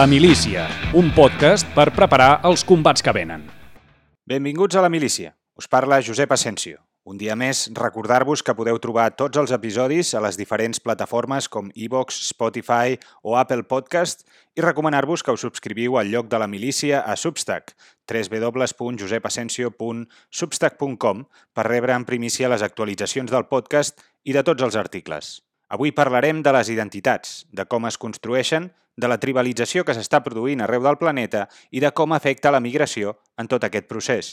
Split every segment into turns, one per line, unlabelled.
La Milícia, un podcast per preparar els combats que venen.
Benvinguts a La Milícia. Us parla Josep Asensio. Un dia més, recordar-vos que podeu trobar tots els episodis a les diferents plataformes com iVox, Spotify o Apple Podcast i recomanar-vos que us subscriviu al lloc de la milícia a Substack, www.josepasensio.substack.com per rebre en primícia les actualitzacions del podcast i de tots els articles. Avui parlarem de les identitats, de com es construeixen, de la tribalització que s'està produint arreu del planeta i de com afecta la migració en tot aquest procés.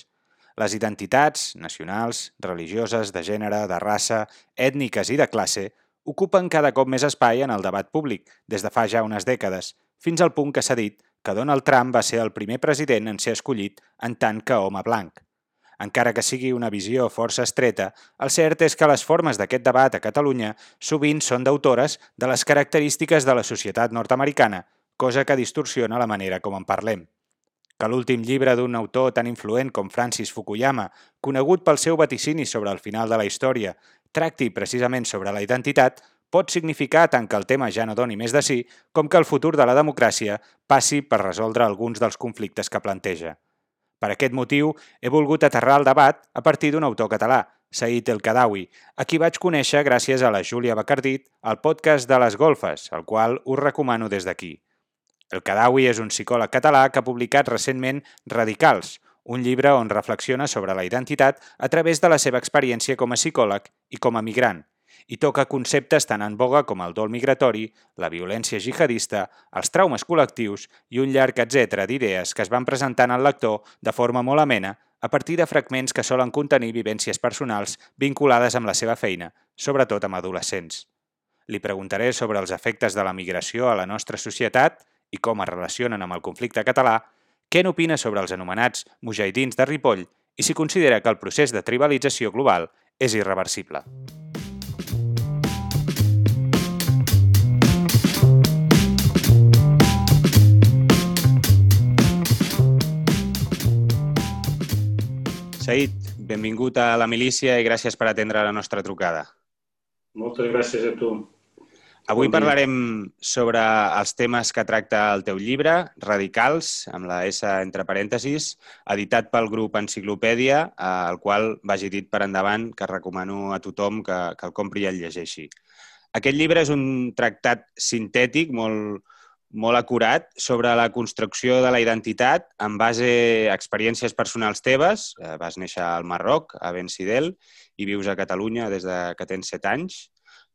Les identitats, nacionals, religioses, de gènere, de raça, ètniques i de classe, ocupen cada cop més espai en el debat públic des de fa ja unes dècades, fins al punt que s'ha dit que Donald Trump va ser el primer president en ser escollit en tant que home blanc. Encara que sigui una visió força estreta, el cert és que les formes d'aquest debat a Catalunya sovint són d'autores de les característiques de la societat nord-americana, cosa que distorsiona la manera com en parlem. Que l'últim llibre d'un autor tan influent com Francis Fukuyama, conegut pel seu vaticini sobre el final de la història, tracti precisament sobre la identitat, pot significar tant que el tema ja no doni més de sí, com que el futur de la democràcia passi per resoldre alguns dels conflictes que planteja. Per aquest motiu, he volgut aterrar el debat a partir d'un autor català, Said El Kadawi, a qui vaig conèixer gràcies a la Júlia Bacardit al podcast de les golfes, el qual us recomano des d'aquí. El Kadawi és un psicòleg català que ha publicat recentment Radicals, un llibre on reflexiona sobre la identitat a través de la seva experiència com a psicòleg i com a migrant, i toca conceptes tan en boga com el dol migratori, la violència jihadista, els traumes col·lectius i un llarg etc d'idees que es van presentant al lector de forma molt amena a partir de fragments que solen contenir vivències personals vinculades amb la seva feina, sobretot amb adolescents. Li preguntaré sobre els efectes de la migració a la nostra societat i com es relacionen amb el conflicte català, què n'opina sobre els anomenats mujahidins de Ripoll i si considera que el procés de tribalització global és irreversible. Said, benvingut a la milícia i gràcies per atendre la nostra trucada.
Moltes gràcies a tu.
Avui parlarem sobre els temes que tracta el teu llibre, Radicals, amb la S entre parèntesis, editat pel grup Enciclopèdia, eh, el qual vagi dit per endavant que recomano a tothom que, que el compri i el llegeixi. Aquest llibre és un tractat sintètic molt, molt acurat sobre la construcció de la identitat en base a experiències personals teves. Eh, Vas néixer al Marroc, a Ben Sidel, i vius a Catalunya des de que tens 7 anys,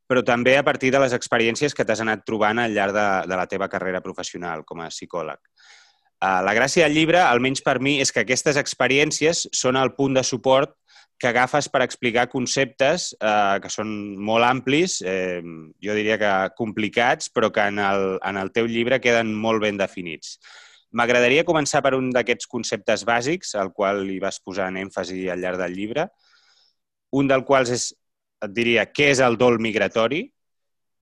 però també a partir de les experiències que t'has anat trobant al llarg de, de la teva carrera professional com a psicòleg. Eh, La gràcia del llibre, almenys per mi, és que aquestes experiències són el punt de suport que agafes per explicar conceptes eh, que són molt amplis, eh, jo diria que complicats, però que en el, en el teu llibre queden molt ben definits. M'agradaria començar per un d'aquests conceptes bàsics, al qual li vas posar en èmfasi al llarg del llibre. Un del quals és, et diria, què és el dol migratori?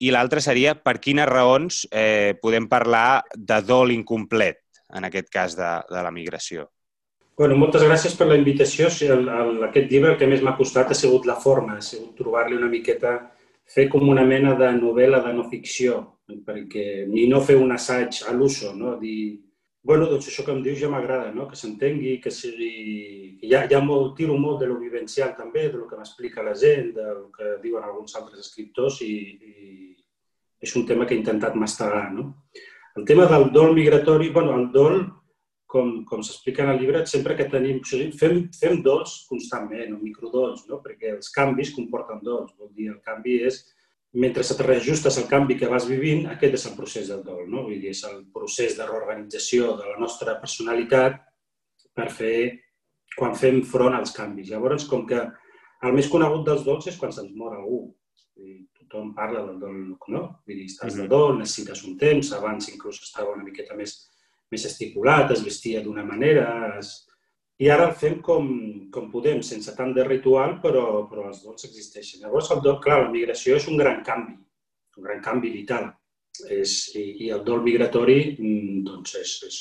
I l'altre seria per quines raons eh, podem parlar de dol incomplet, en aquest cas de, de la migració.
Bueno, moltes gràcies per la invitació. El, el, aquest llibre el que més m'ha costat ha sigut la forma, ha sigut trobar-li una miqueta, fer com una mena de novel·la de no ficció, perquè ni no fer un assaig a l'uso, no? Dir, bueno, doncs això que em dius ja m'agrada, no? que s'entengui, que sigui... Ja, ja molt, tiro molt de lo vivencial també, de lo que m'explica la gent, del que diuen alguns altres escriptors i, i és un tema que he intentat mastegar. No? El tema del dol migratori, bueno, el dol com, com s'explica en el llibre, sempre que tenim... Fem, fem dols constantment, o microdols, no? perquè els canvis comporten dols. Vol dir, el canvi és, mentre et reajustes al canvi que vas vivint, aquest és el procés del dol. No? Vull dir, és el procés de reorganització de la nostra personalitat per fer, quan fem front als canvis. Llavors, com que el més conegut dels dols és quan se'ns mor algú. Dir, tothom parla del dol, no? Vull dir, estàs de dol, necessites un temps, abans inclús estava una miqueta més més estipulat, es vestia d'una manera... Es... I ara fem com, com podem, sense tant de ritual, però, però els dols existeixen. Llavors, el dol, clar, la migració és un gran canvi, un gran canvi vital. És, i, I el dol migratori, mm, doncs, és, és,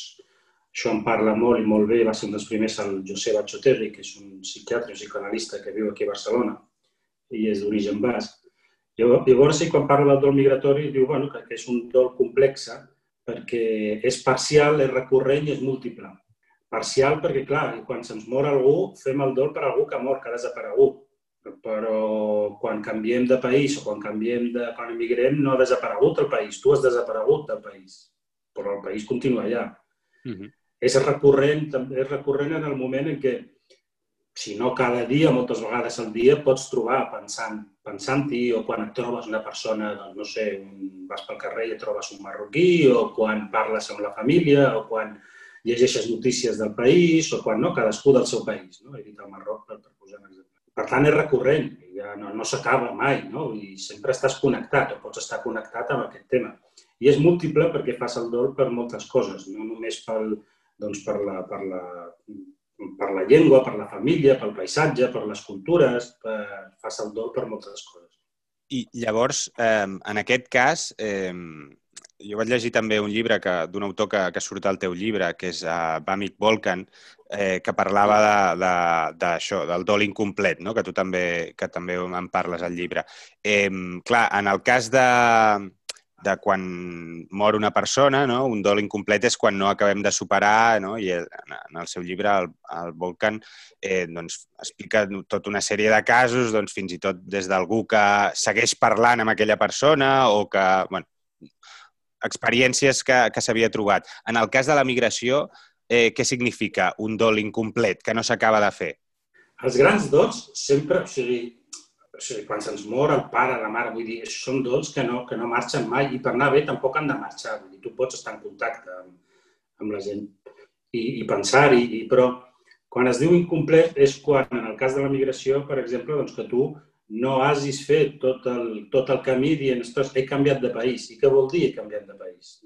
això en parla molt i molt bé, va ser un dels primers el José Bachoterri, que és un psiquiatre, un psicoanalista que viu aquí a Barcelona i és d'origen basc. Llavors, i quan parla del dol migratori, diu bueno, que, és un dol complex, perquè és parcial, és recurrent i és múltiple. Parcial perquè, clar, quan se'ns mor algú, fem el dol per algú que ha mort, que ha desaparegut. Però quan canviem de país o quan canviem de... quan emigrem, no ha desaparegut el país. Tu has desaparegut del país, però el país continua allà. Uh -huh. És recurrent, és recurrent en el moment en què si no cada dia, moltes vegades al dia, pots trobar pensant pensant-hi, o quan et trobes una persona, doncs, no sé, vas pel carrer i et trobes un marroquí, o quan parles amb la família, o quan llegeixes notícies del país, o quan no, cadascú del seu país. No? He dit el Marroc per, per posar un exemple. Per tant, és recurrent, ja no, no s'acaba mai, no? i sempre estàs connectat, o pots estar connectat amb aquest tema. I és múltiple perquè fas el dol per moltes coses, no només pel, doncs, per, la, per, la, per la llengua, per la família, pel paisatge, per les cultures, per, fas el dol per moltes coses.
I llavors, eh, en aquest cas, eh, jo vaig llegir també un llibre d'un autor que, que surt al teu llibre, que és uh, Bamik Volkan, eh, que parlava d'això, de, de, del dol incomplet, no? que tu també, que també en parles al llibre. Eh, clar, en el cas de, de quan mor una persona, no? un dol incomplet és quan no acabem de superar, no? i en el seu llibre, el, el Volcan, eh, doncs, explica tota una sèrie de casos, doncs, fins i tot des d'algú que segueix parlant amb aquella persona o que, bueno, experiències que, que s'havia trobat. En el cas de la migració, eh, què significa un dol incomplet que no s'acaba de fer?
Els grans dots sempre, o sigui, o sigui, quan se'ns mor el pare, la mare, vull dir, són dols que no, que no marxen mai i per anar bé tampoc han de marxar. Vull dir, tu pots estar en contacte amb, amb la gent i, i pensar-hi, i, però quan es diu incomplet és quan, en el cas de la migració, per exemple, doncs que tu no hagis fet tot el, tot el camí dient, ostres, he canviat de país. I què vol dir he canviat de país?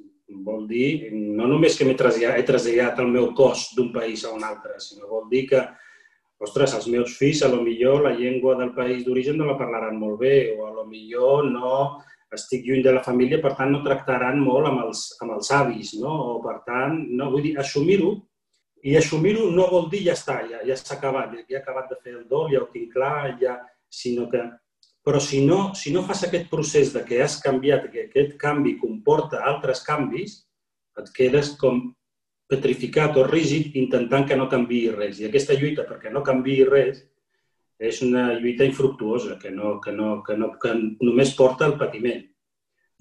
Vol dir no només que m'he traslladat, he traslladat el meu cos d'un país a un altre, sinó vol dir que ostres, els meus fills, a lo millor la llengua del país d'origen no la parlaran molt bé, o a lo millor no estic lluny de la família, per tant no tractaran molt amb els, amb els avis, no? O per tant, no, vull dir, assumir-ho, i assumir-ho no vol dir ja està, ja, ja s'ha acabat, ja he acabat de fer el dol, ja ho tinc clar, ja, sinó que però si no, si no fas aquest procés de que has canviat, que aquest canvi comporta altres canvis, et quedes com petrificat o rígid intentant que no canvi res. I aquesta lluita perquè no canvi res és una lluita infructuosa, que, no, que, no, que, no, que només porta al patiment.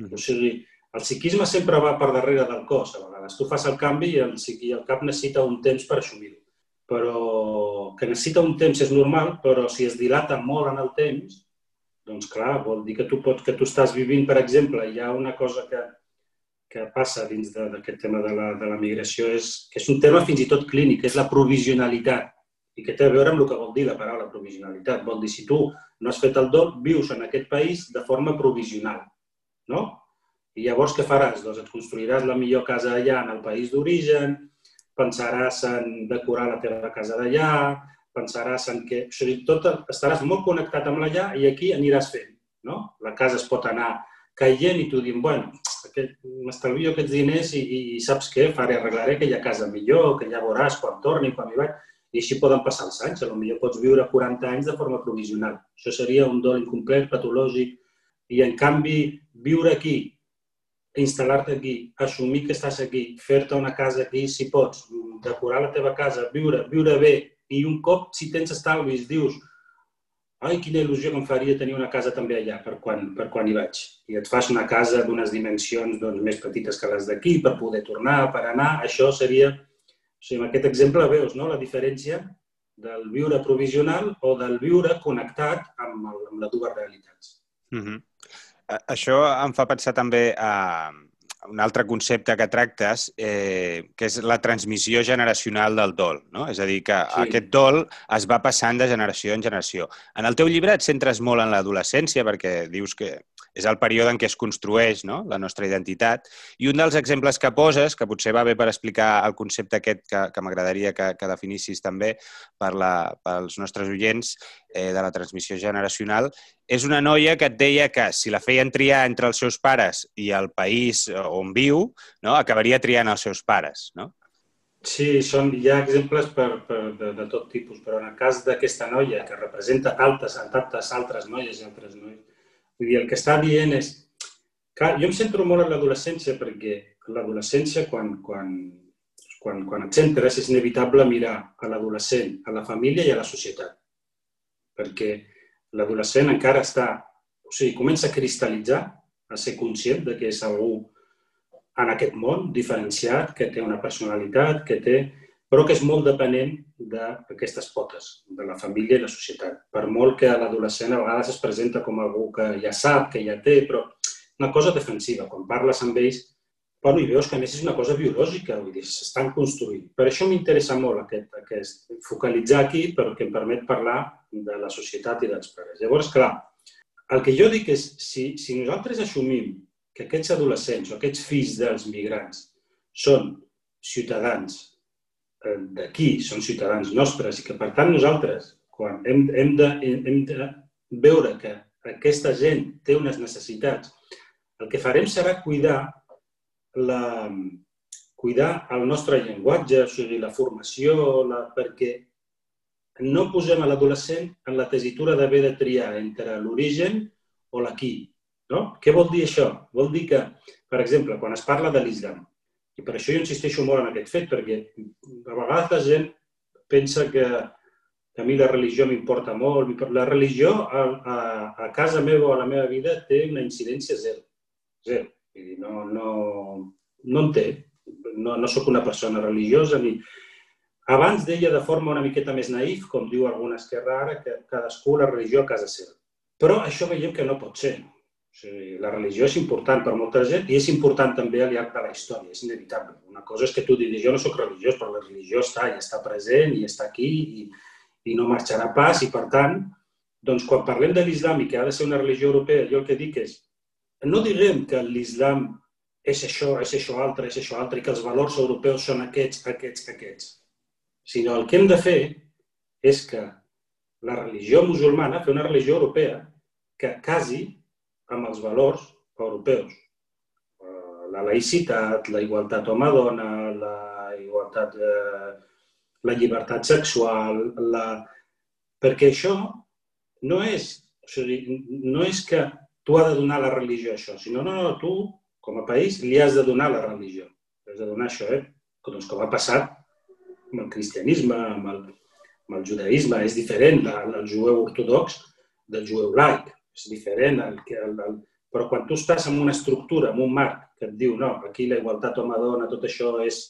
Mm. O sigui, el psiquisme sempre va per darrere del cos, a vegades. Tu fas el canvi i el, i el cap necessita un temps per assumir-ho. Però que necessita un temps és normal, però si es dilata molt en el temps, doncs clar, vol dir que tu, pots, que tu estàs vivint, per exemple, hi ha una cosa que, que passa dins d'aquest tema de la, de la migració és que és un tema fins i tot clínic, és la provisionalitat i que té a veure amb el que vol dir la paraula provisionalitat. Vol dir, si tu no has fet el dol, vius en aquest país de forma provisional, no? I llavors què faràs? Doncs et construiràs la millor casa allà en el país d'origen, pensaràs en decorar la teva casa d'allà, pensaràs en que... O sigui, tot, estaràs molt connectat amb l'allà i aquí aniràs fent, no? La casa es pot anar caient i tu dient, bueno, m'estalvio aquests diners i, i, i saps què? Faré, arreglaré aquella casa millor, que ja veuràs quan torni, quan hi vaig. I així poden passar els anys. Potser pots viure 40 anys de forma provisional. Això seria un dol incomplet, patològic. I, en canvi, viure aquí, instal·lar-te aquí, assumir que estàs aquí, fer-te una casa aquí, si pots, decorar la teva casa, viure, viure bé, i un cop, si tens estalvis, dius, ai, quina il·lusió que em faria tenir una casa també allà per quan, per quan hi vaig. I et fas una casa d'unes dimensions doncs, més petites que les d'aquí per poder tornar, per anar. Això seria... O sigui, amb aquest exemple veus no? la diferència del viure provisional o del viure connectat amb, el, amb les dues realitats.
Mm -hmm. Això em fa pensar també a, un altre concepte que tractes, eh, que és la transmissió generacional del dol. No? És a dir, que sí. aquest dol es va passant de generació en generació. En el teu llibre et centres molt en l'adolescència perquè dius que és el període en què es construeix no? la nostra identitat. I un dels exemples que poses, que potser va bé per explicar el concepte aquest que, que m'agradaria que, que definissis també per la, pels nostres oients eh, de la transmissió generacional, és una noia que et deia que si la feien triar entre els seus pares i el país on viu, no? acabaria triant els seus pares. No?
Sí, són, hi ha exemples per, per, de, de tot tipus, però en el cas d'aquesta noia, que representa altres, tantes altres noies i altres noies, Vull dir, el que està dient és... Clar, jo em centro molt en l'adolescència perquè l'adolescència, quan, quan, quan, quan et centres, és inevitable mirar a l'adolescent, a la família i a la societat. Perquè l'adolescent encara està, o sigui, comença a cristal·litzar, a ser conscient de que és algú en aquest món diferenciat, que té una personalitat, que té però que és molt depenent d'aquestes potes, de la família i la societat. Per molt que l'adolescent a vegades es presenta com algú que ja sap, que ja té, però una cosa defensiva. Quan parles amb ells, bueno, i veus que a més és una cosa biològica, vull dir, s'estan construint. Per això m'interessa molt aquest, aquest, focalitzar aquí perquè em permet parlar de la societat i dels pares. Llavors, clar, el que jo dic és, si, si nosaltres assumim que aquests adolescents o aquests fills dels migrants són ciutadans d'aquí són ciutadans nostres i que, per tant, nosaltres, quan hem, hem, de, hem de veure que aquesta gent té unes necessitats, el que farem serà cuidar, la, cuidar el nostre llenguatge, o sigui, la formació, la, perquè no posem a l'adolescent en la tesitura d'haver de triar entre l'origen o l'aquí. No? Què vol dir això? Vol dir que, per exemple, quan es parla de l'islam, i per això jo insisteixo molt en aquest fet, perquè a vegades la gent pensa que, a mi la religió m'importa molt. La religió a, a, a casa meva o a la meva vida té una incidència zero. Zero. Vull dir, no, no, no en té. No, no sóc una persona religiosa ni... Abans deia de forma una miqueta més naïf, com diu alguna esquerra ara, que cadascú la religió a casa seva. Però això veiem que no pot ser. O sigui, la religió és important per molta gent i és important també al llarg de la història, és inevitable. Una cosa és que tu diguis, jo no sóc religiós, però la religió està i està present i està aquí i, i no marxarà pas i, per tant, doncs quan parlem de l'islam i que ha de ser una religió europea, jo el que dic és, no diguem que l'islam és això, és això altre, és això altre, i que els valors europeus són aquests, aquests, aquests. Sinó el que hem de fer és que la religió musulmana, fer una religió europea que quasi amb els valors europeus. Eh, la laïcitat, la igualtat home-dona, la igualtat, eh, la llibertat sexual, la... perquè això no és, o sigui, no és que tu has de donar la religió això, sinó no, no, tu, com a país, li has de donar la religió. Has de donar això, eh? Doncs com ha passat amb el cristianisme, amb el, amb el judaïsme, és diferent el, el jueu ortodox del jueu laic és diferent. El, el, el, però quan tu estàs en una estructura, en un marc, que et diu, no, aquí la igualtat home-dona, tot això és,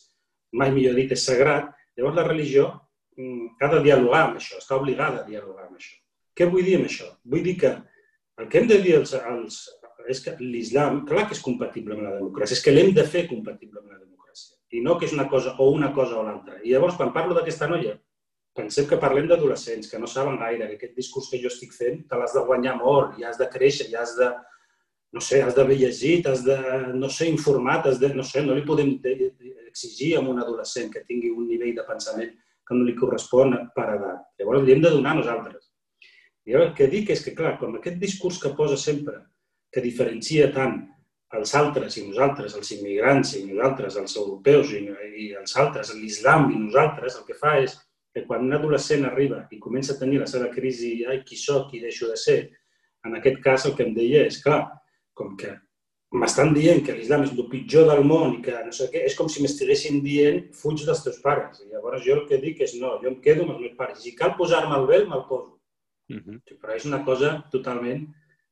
mai millor dit, és sagrat, llavors la religió mm, ha de dialogar amb això, està obligada a dialogar amb això. Què vull dir amb això? Vull dir que el que hem de dir als, als, és que l'islam, clar que és compatible amb la democràcia, és que l'hem de fer compatible amb la democràcia. I no que és una cosa o una cosa o l'altra. I llavors, quan parlo d'aquesta noia, pensem que parlem d'adolescents que no saben gaire, que aquest discurs que jo estic fent te l'has de guanyar molt, i has de créixer, i has de, no sé, has d'haver llegit, has de, no sé, informat, has de, no sé, no li podem exigir a un adolescent que tingui un nivell de pensament que no li correspon per edat. Llavors li hem de donar nosaltres. I el que dic és que, clar, com aquest discurs que posa sempre, que diferencia tant els altres i nosaltres, els immigrants i nosaltres, els europeus i, i els altres, l'islam i nosaltres, el que fa és que quan un adolescent arriba i comença a tenir la seva crisi, ai, qui sóc, qui deixo de ser, en aquest cas el que em deia és, clar, com que m'estan dient que l'islam és el pitjor del món i que no sé què, és com si m'estiguessin dient fuig dels teus pares. I llavors jo el que dic és no, jo em quedo amb els meus pares. Si cal posar-me el vel, me'l poso. Uh. -huh. Però és una cosa totalment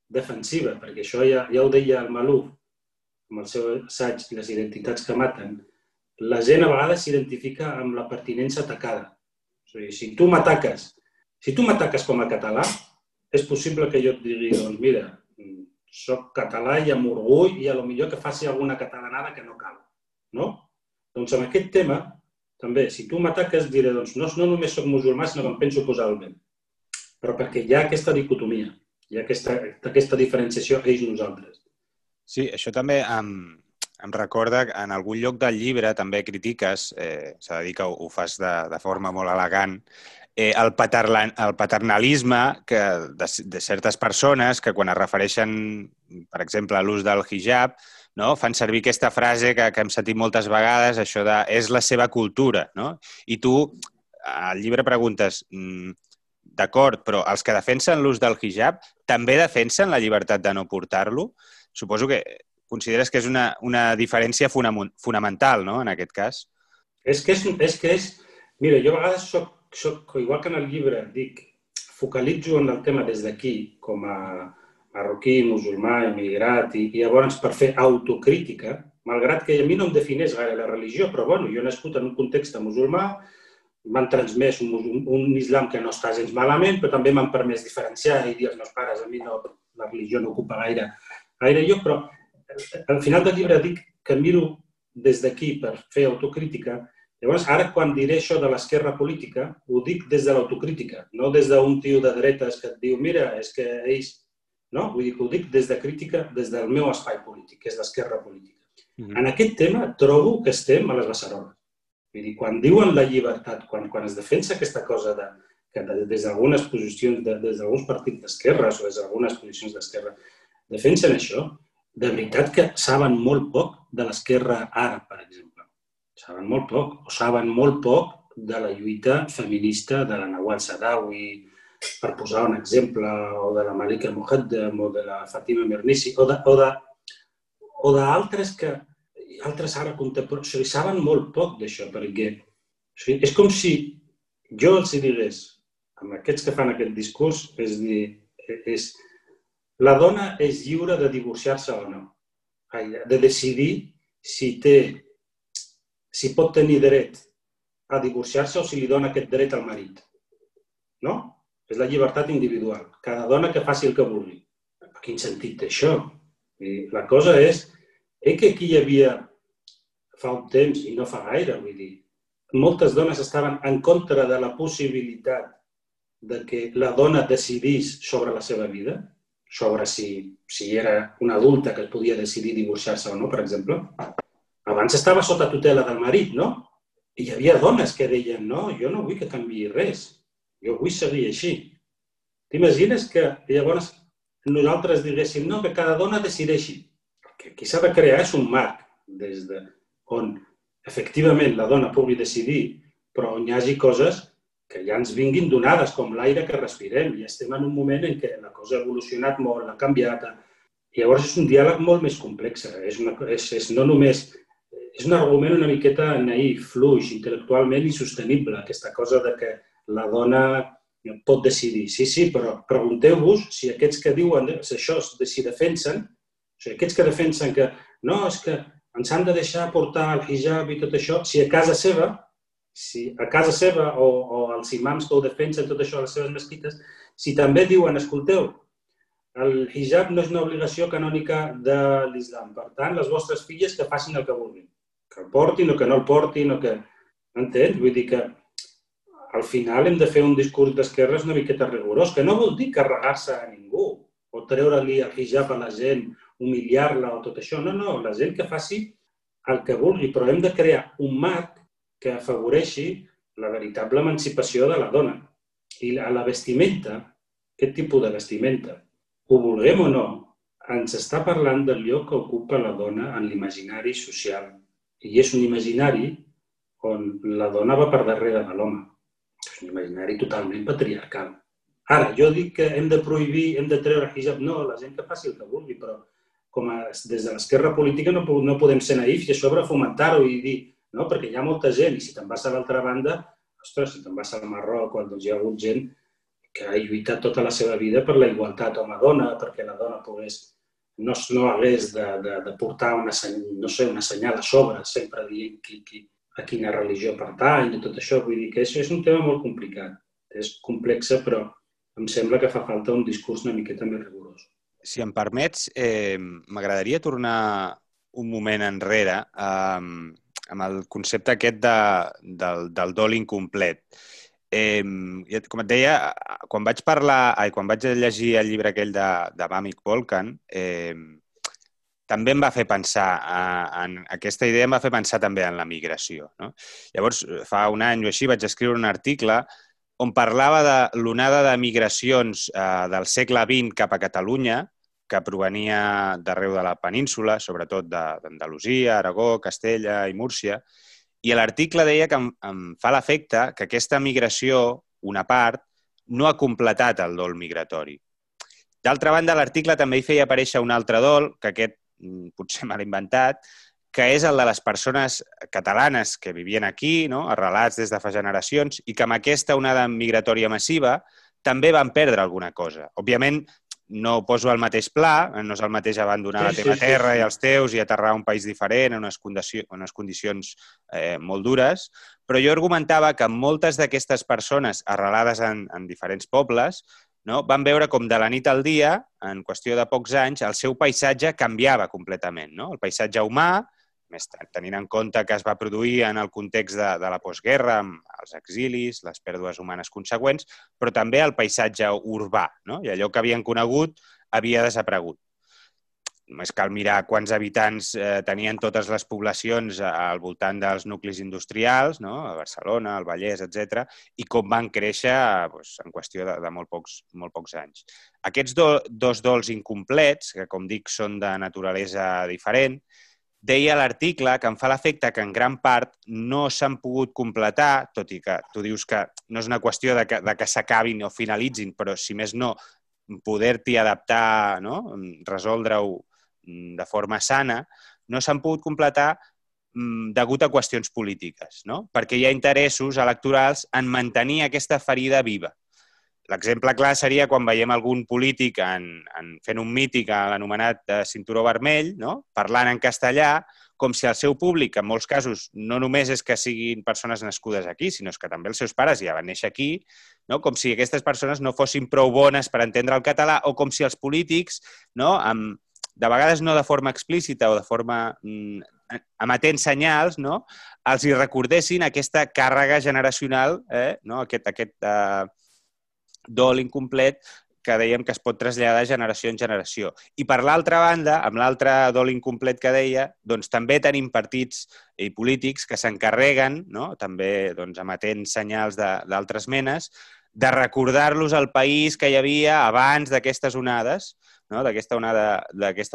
defensiva, perquè això ja, ja ho deia el Maluf, amb el seu assaig Les identitats que maten. La gent a vegades s'identifica amb la pertinença atacada. O sigui, si tu m'ataques, si tu m'ataques com a català, és possible que jo et digui, doncs mira, soc català i amb orgull i a lo millor que faci alguna catalanada que no cal. No? Doncs amb aquest tema, també, si tu m'ataques, diré, doncs no, no només soc musulmà, sinó que em penso posar el vent. Però perquè hi ha aquesta dicotomia, hi ha aquesta, aquesta diferenciació ells-nosaltres.
Sí, això també amb, em recorda que en algun lloc del llibre també critiques, eh, s'ha de dir que ho, ho fas de, de forma molt elegant, eh, el, el paternalisme que de, de certes persones que quan es refereixen, per exemple, a l'ús del hijab, no? fan servir aquesta frase que, que hem sentit moltes vegades, això de és la seva cultura. No? I tu, al llibre preguntes, mm, d'acord, però els que defensen l'ús del hijab també defensen la llibertat de no portar-lo? Suposo que consideres que és una, una diferència fonamental, no?, en aquest cas.
És que és, és, que és... Mira, jo a vegades soc, soc, igual que en el llibre, dic, focalitzo en el tema des d'aquí, com a marroquí, musulmà, emigrat, i, i llavors per fer autocrítica, malgrat que a mi no em defineix gaire la religió, però bueno, jo he nascut en un context musulmà, m'han transmès un, un, un islam que no està gens malament, però també m'han permès diferenciar i dir als meus pares, a mi no, la religió no ocupa gaire, gaire lloc, però al final del llibre dic que miro des d'aquí per fer autocrítica. Llavors, ara quan diré això de l'esquerra política, ho dic des de l'autocrítica, no des d'un tio de dretes que et diu mira, és que ells... No? Vull dir que ho dic des de crítica, des del meu espai polític, que és l'esquerra política. Mm -hmm. En aquest tema trobo que estem a les beceroles. Vull dir, quan diuen la llibertat, quan, quan es defensa aquesta cosa de, que des d'algunes posicions, de, des d'alguns partits d'esquerres o des d'algunes posicions d'esquerra, defensen això, de veritat que saben molt poc de l'esquerra àrab, per exemple. Saben molt poc, o saben molt poc de la lluita feminista de la Nawal Sadawi, per posar un exemple, o de la Malika Mohaddam, o de la Fatima Mernissi, o d'altres que altres ara contemporanis, o sigui, saben molt poc d'això, perquè o sigui, és com si jo els digués, amb aquests que fan aquest discurs, és dir, és, la dona és lliure de divorciar-se o no, de decidir si té, si pot tenir dret a divorciar-se o si li dona aquest dret al marit. No? És la llibertat individual. Cada dona que faci el que vulgui. A quin sentit té això? La cosa és, eh que aquí hi havia fa un temps i no fa gaire, vull dir, moltes dones estaven en contra de la possibilitat de que la dona decidís sobre la seva vida, sobre si, si era una adulta que podia decidir divorciar-se o no, per exemple. Abans estava sota tutela del marit, no? I hi havia dones que deien, no, jo no vull que canvi res, jo vull seguir així. T'imagines que llavors nosaltres diguéssim, no, que cada dona decideixi. El que aquí s'ha de crear és un marc des de, on efectivament la dona pugui decidir, però on hi hagi coses que ja ens vinguin donades, com l'aire que respirem. I estem en un moment en què la cosa ha evolucionat molt, ha canviat. I llavors és un diàleg molt més complex. És, una, és, és no només... És un argument una miqueta naïf, fluix, intel·lectualment insostenible, aquesta cosa de que la dona pot decidir. Sí, sí, però pregunteu-vos si aquests que diuen això, si defensen, o sigui, aquests que defensen que no, és que ens han de deixar portar el hijab i tot això, si a casa seva, si a casa seva o, o els imams que ho defensen tot això a les seves mesquites, si també diuen, escolteu, el hijab no és una obligació canònica de l'islam. Per tant, les vostres filles que facin el que vulguin. Que el portin o que no el portin o que... Entens? Vull dir que al final hem de fer un discurs d'esquerres una miqueta rigorós, que no vol dir carregar-se a ningú o treure-li el hijab a la gent humiliar-la o tot això. No, no, la gent que faci el que vulgui, però hem de crear un marc que afavoreixi la veritable emancipació de la dona. I a la vestimenta, aquest tipus de vestimenta, ho vulguem o no, ens està parlant del lloc que ocupa la dona en l'imaginari social. I és un imaginari on la dona va per darrere de l'home. És un imaginari totalment patriarcal. Ara, jo dic que hem de prohibir, hem de treure hijab. No, la gent que faci el que vulgui, però com a, des de l'esquerra política no, no podem ser naïfs i a sobre fomentar-ho i dir, no, perquè hi ha molta gent i si te'n vas a l'altra banda, ostres, si te'n vas al Marroc, doncs hi ha hagut gent que ha lluitat tota la seva vida per la igualtat home-dona, perquè la dona pogués, no, no hagués de, de, de portar una, no sé, una senyal a sobre, sempre dient qui, qui, a quina religió pertany i tot això. Vull dir que això és un tema molt complicat. És complexa, però em sembla que fa falta un discurs una miqueta més rigorós
si em permets, eh, m'agradaria tornar un moment enrere eh, amb el concepte aquest de, del, del dol incomplet. Eh, com et deia, quan vaig parlar, ai, quan vaig llegir el llibre aquell de, de Bamic Volcan, eh, també em va fer pensar en aquesta idea, em va fer pensar també en la migració. No? Llavors, fa un any o així vaig escriure un article on parlava de l'onada de migracions eh, del segle XX cap a Catalunya, que provenia d'arreu de la península, sobretot d'Andalusia, Aragó, Castella i Múrcia, i l'article deia que em, em fa l'efecte que aquesta migració, una part, no ha completat el dol migratori. D'altra banda, l'article també hi feia aparèixer un altre dol, que aquest mm, potser mal inventat, que és el de les persones catalanes que vivien aquí, no? arrelats des de fa generacions, i que amb aquesta onada migratòria massiva també van perdre alguna cosa. Òbviament, no poso al mateix pla, no és el mateix abandonar sí, la teva sí, terra i els teus i aterrar a un país diferent, en unes, condicions, en unes condicions eh, molt dures, però jo argumentava que moltes d'aquestes persones arrelades en, en diferents pobles no, van veure com de la nit al dia, en qüestió de pocs anys, el seu paisatge canviava completament. No? El paisatge humà, més tenint en compte que es va produir en el context de, de la postguerra, amb els exilis, les pèrdues humanes conseqüents, però també el paisatge urbà, no? i allò que havien conegut havia desaparegut. Només cal mirar quants habitants eh, tenien totes les poblacions al voltant dels nuclis industrials, no? a Barcelona, al Vallès, etc, i com van créixer doncs, en qüestió de, de molt, pocs, molt pocs anys. Aquests do, dos dols incomplets, que com dic són de naturalesa diferent, deia l'article que em fa l'efecte que en gran part no s'han pogut completar, tot i que tu dius que no és una qüestió de que, de que s'acabin o finalitzin, però si més no, poder-t'hi adaptar, no? resoldre-ho mm, de forma sana, no s'han pogut completar mm, degut a qüestions polítiques, no? perquè hi ha interessos electorals en mantenir aquesta ferida viva. L'exemple clar seria quan veiem algun polític en, en fent un mític a l'anomenat eh, cinturó vermell, no? parlant en castellà, com si el seu públic, en molts casos, no només és que siguin persones nascudes aquí, sinó que també els seus pares ja van néixer aquí, no? com si aquestes persones no fossin prou bones per entendre el català o com si els polítics, no? amb, de vegades no de forma explícita o de forma mm, amatent senyals, no? els hi recordessin aquesta càrrega generacional, eh? no? aquest, aquest eh, dol incomplet que dèiem que es pot traslladar de generació en generació. I per l'altra banda, amb l'altre dol incomplet que deia, doncs també tenim partits i polítics que s'encarreguen, no? també doncs, emetent senyals d'altres menes, de recordar-los al país que hi havia abans d'aquestes onades, no? d'aquesta onada,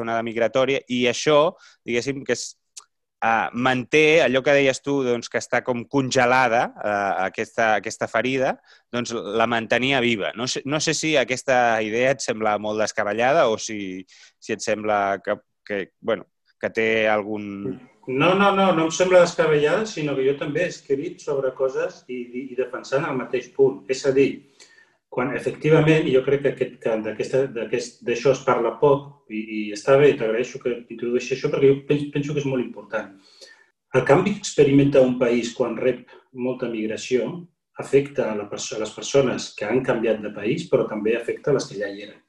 onada migratòria, i això, diguéssim, que és uh, manté allò que deies tu, doncs, que està com congelada, uh, aquesta, aquesta ferida, doncs la mantenia viva. No sé, no sé si aquesta idea et sembla molt descabellada o si, si et sembla que, que, bueno, que té algun...
No, no, no, no em sembla descabellada, sinó que jo també he escrit sobre coses i, i defensant el mateix punt. És a dir, quan efectivament, jo crec que, aquest, que d'això es parla poc i, i està bé, t'agraeixo que introdueixi això perquè jo penso, penso que és molt important. El canvi que experimenta un país quan rep molta migració afecta a, la perso a les persones que han canviat de país, però també afecta a les que ja hi eren.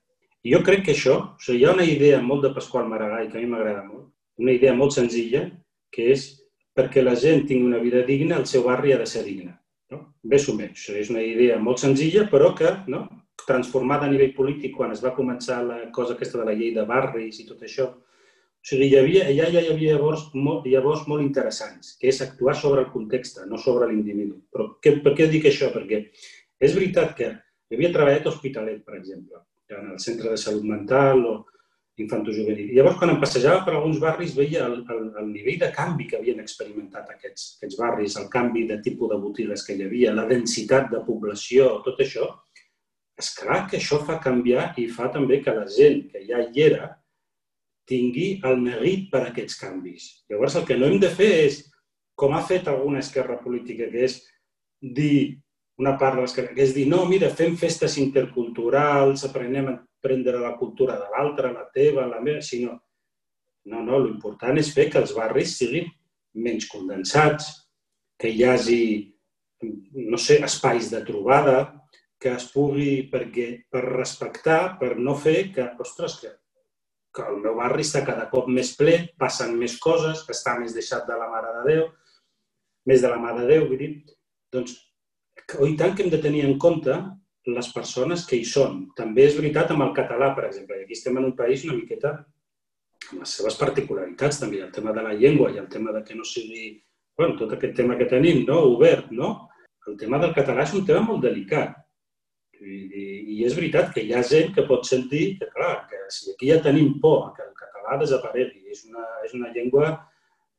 I jo crec que això, o sigui, hi ha una idea molt de Pasqual Maragall que a mi m'agrada molt, una idea molt senzilla, que és perquè la gent tingui una vida digna, el seu barri ha de ser digne. No? Més o menys. És una idea molt senzilla, però que, no? transformada a nivell polític quan es va començar la cosa aquesta de la llei de barris i tot això, o sigui, hi havia, allà ja hi havia llavors molt, llavors molt interessants, que és actuar sobre el context, no sobre l'individu. Però què, per què dic això? Perquè és veritat que havia treballat a Hospitalet, per exemple, en el centre de salut mental o infantojuvenil. Llavors, quan em passejava per alguns barris, veia el, el, el nivell de canvi que havien experimentat aquests, aquests barris, el canvi de tipus de botigues que hi havia, la densitat de població, tot això. És clar que això fa canviar i fa també que la gent que ja hi era tingui el neguit per aquests canvis. Llavors, el que no hem de fer és, com ha fet alguna esquerra política, que és dir una part de l'esquerra, que és dir, no, mira, fem festes interculturals, aprenem prendre la cultura de l'altre, la teva, la meva, sinó... No, no, l'important és fer que els barris siguin menys condensats, que hi hagi, no sé, espais de trobada, que es pugui, perquè, per respectar, per no fer que, ostres, que, que el meu barri està cada cop més ple, passen més coses, està més deixat de la Mare de Déu, més de la Mare de Déu, vull dir, doncs, oi tant que hem de tenir en compte les persones que hi són. També és veritat amb el català, per exemple. I aquí estem en un país una miqueta amb les seves particularitats, també. El tema de la llengua i el tema de que no sigui... bueno, tot aquest tema que tenim, no? obert, no? El tema del català és un tema molt delicat. I, i, i és veritat que hi ha gent que pot sentir que, clar, que si aquí ja tenim por que el català desaparegui, és una, és una llengua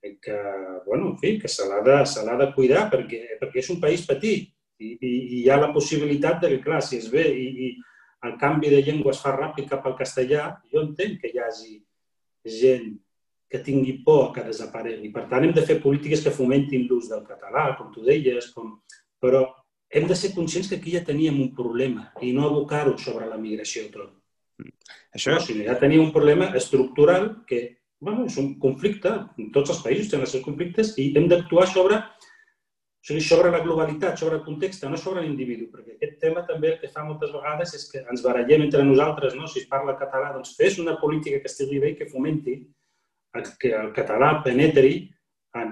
que, bueno, en fi, que se l'ha de, de cuidar perquè, perquè és un país petit i, i, i hi ha la possibilitat de que, clar, si es ve i, i el canvi de llengua es fa ràpid cap al castellà, jo entenc que hi hagi gent que tingui por que desaparegui. Per tant, hem de fer polítiques que fomentin l'ús del català, com tu deies, com... però hem de ser conscients que aquí ja teníem un problema i no abocar-ho sobre la migració tot. Això... No, sinó ja teníem un problema estructural que bueno, és un conflicte, tots els països tenen els seus conflictes i hem d'actuar sobre o sigui, sobre la globalitat, sobre el context, no sobre l'individu, perquè aquest tema també el que fa moltes vegades és que ens barallem entre nosaltres, no? si es parla català, doncs fes una política que estigui bé i que fomenti que el català penetri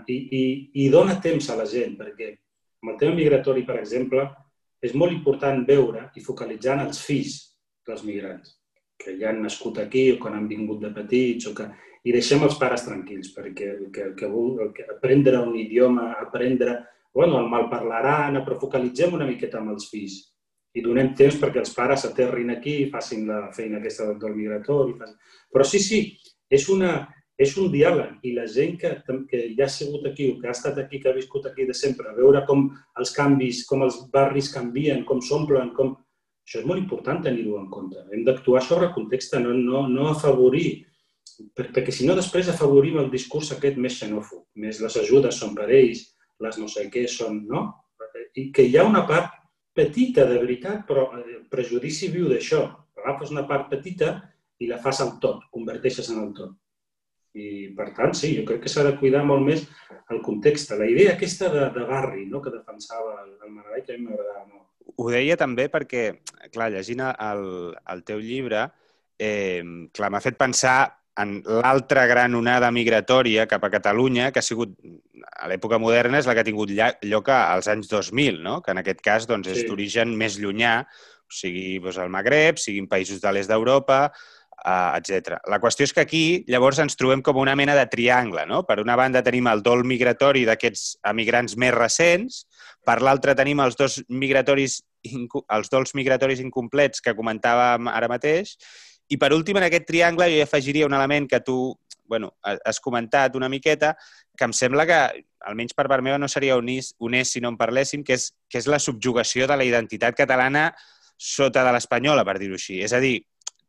i, i, i dona temps a la gent, perquè amb el tema migratori, per exemple, és molt important veure i focalitzar en els fills dels migrants, que ja han nascut aquí o quan han vingut de petits, o que... i deixem els pares tranquils, perquè el que, el que, el que aprendre un idioma, aprendre bueno, el malparlaran, però focalitzem una miqueta amb els fills i donem temps perquè els pares aterrin aquí i facin la feina aquesta del migratori. Però sí, sí, és, una, és un diàleg i la gent que, que ja ha sigut aquí o que ha estat aquí, que ha viscut aquí de sempre, veure com els canvis, com els barris canvien, com s'omplen, com... Això és molt important tenir-ho en compte. Hem d'actuar sobre el context, no, no, no afavorir, perquè si no després afavorim el discurs aquest més xenòfob, més les ajudes són per ells, les no sé què són, no? I que hi ha una part petita de veritat, però el prejudici viu d'això. Agafes una part petita i la fas al tot, converteixes en el tot. I, per tant, sí, jo crec que s'ha de cuidar molt més el context. La idea aquesta de, de barri no? que defensava el Maragall, que a mi m'agradava molt.
Ho deia també perquè, clar, llegint el, el teu llibre, eh, clar, m'ha fet pensar en l'altra gran onada migratòria cap a Catalunya, que ha sigut a l'època moderna, és la que ha tingut lloc als anys 2000, no? que en aquest cas doncs, és sí. d'origen més llunyà, o sigui doncs, el Magreb, siguin països de l'est d'Europa, uh, etc. La qüestió és que aquí llavors ens trobem com una mena de triangle. No? Per una banda tenim el dol migratori d'aquests emigrants més recents, per l'altra tenim els dos migratoris els dols migratoris incomplets que comentàvem ara mateix, i per últim, en aquest triangle jo hi afegiria un element que tu bueno, has comentat una miqueta, que em sembla que, almenys per part meva, no seria honest, honest si no en parléssim, que és, que és la subjugació de la identitat catalana sota de l'espanyola, per dir-ho així. És a dir,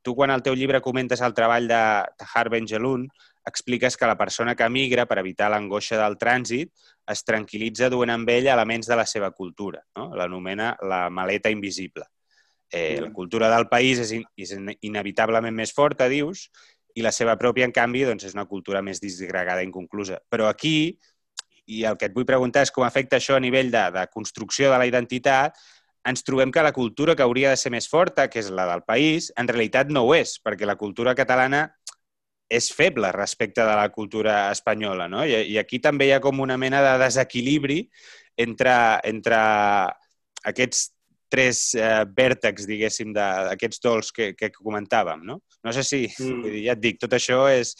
tu quan al teu llibre comentes el treball de Tahar Benjelun, expliques que la persona que migra per evitar l'angoixa del trànsit es tranquil·litza duent amb ell elements de la seva cultura. No? L'anomena la maleta invisible. Eh, la cultura del país és, in, és inevitablement més forta, dius, i la seva pròpia, en canvi, doncs, és una cultura més disgregada i inconclusa. Però aquí, i el que et vull preguntar és com afecta això a nivell de, de construcció de la identitat, ens trobem que la cultura que hauria de ser més forta, que és la del país, en realitat no ho és, perquè la cultura catalana és feble respecte de la cultura espanyola. No? I, I aquí també hi ha com una mena de desequilibri entre, entre aquests tres eh, vèrtex, diguéssim, d'aquests dols que, que comentàvem, no? No sé si, mm. vull dir, ja et dic, tot això és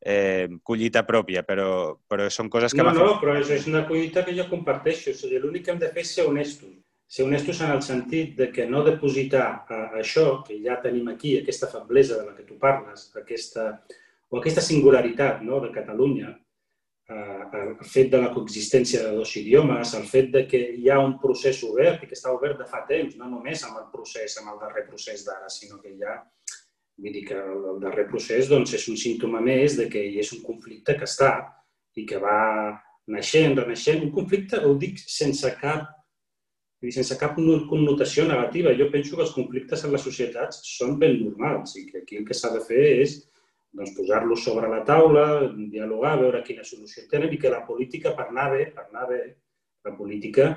eh, collita pròpia, però, però són coses que...
No, no, però és, és una collita que jo comparteixo. O sigui, l'únic que hem de fer és ser honestos. Ser honestos en el sentit de que no depositar a, a això que ja tenim aquí, aquesta feblesa de la que tu parles, aquesta, o aquesta singularitat no, de Catalunya, Eh, el fet de la coexistència de dos idiomes, el fet de que hi ha un procés obert i que està obert de fa temps, no només amb el procés, amb el darrer procés d'ara, sinó que ha, vull dir que el darrer procés doncs, és un símptoma més de que hi és un conflicte que està i que va naixent, renaixent. Un conflicte, ho dic sense cap, sense cap connotació negativa. Jo penso que els conflictes en les societats són ben normals i que aquí el que s'ha de fer és doncs, posar-los sobre la taula, dialogar, veure quina solució tenen i que la política, per anar bé, per anar bé, la política,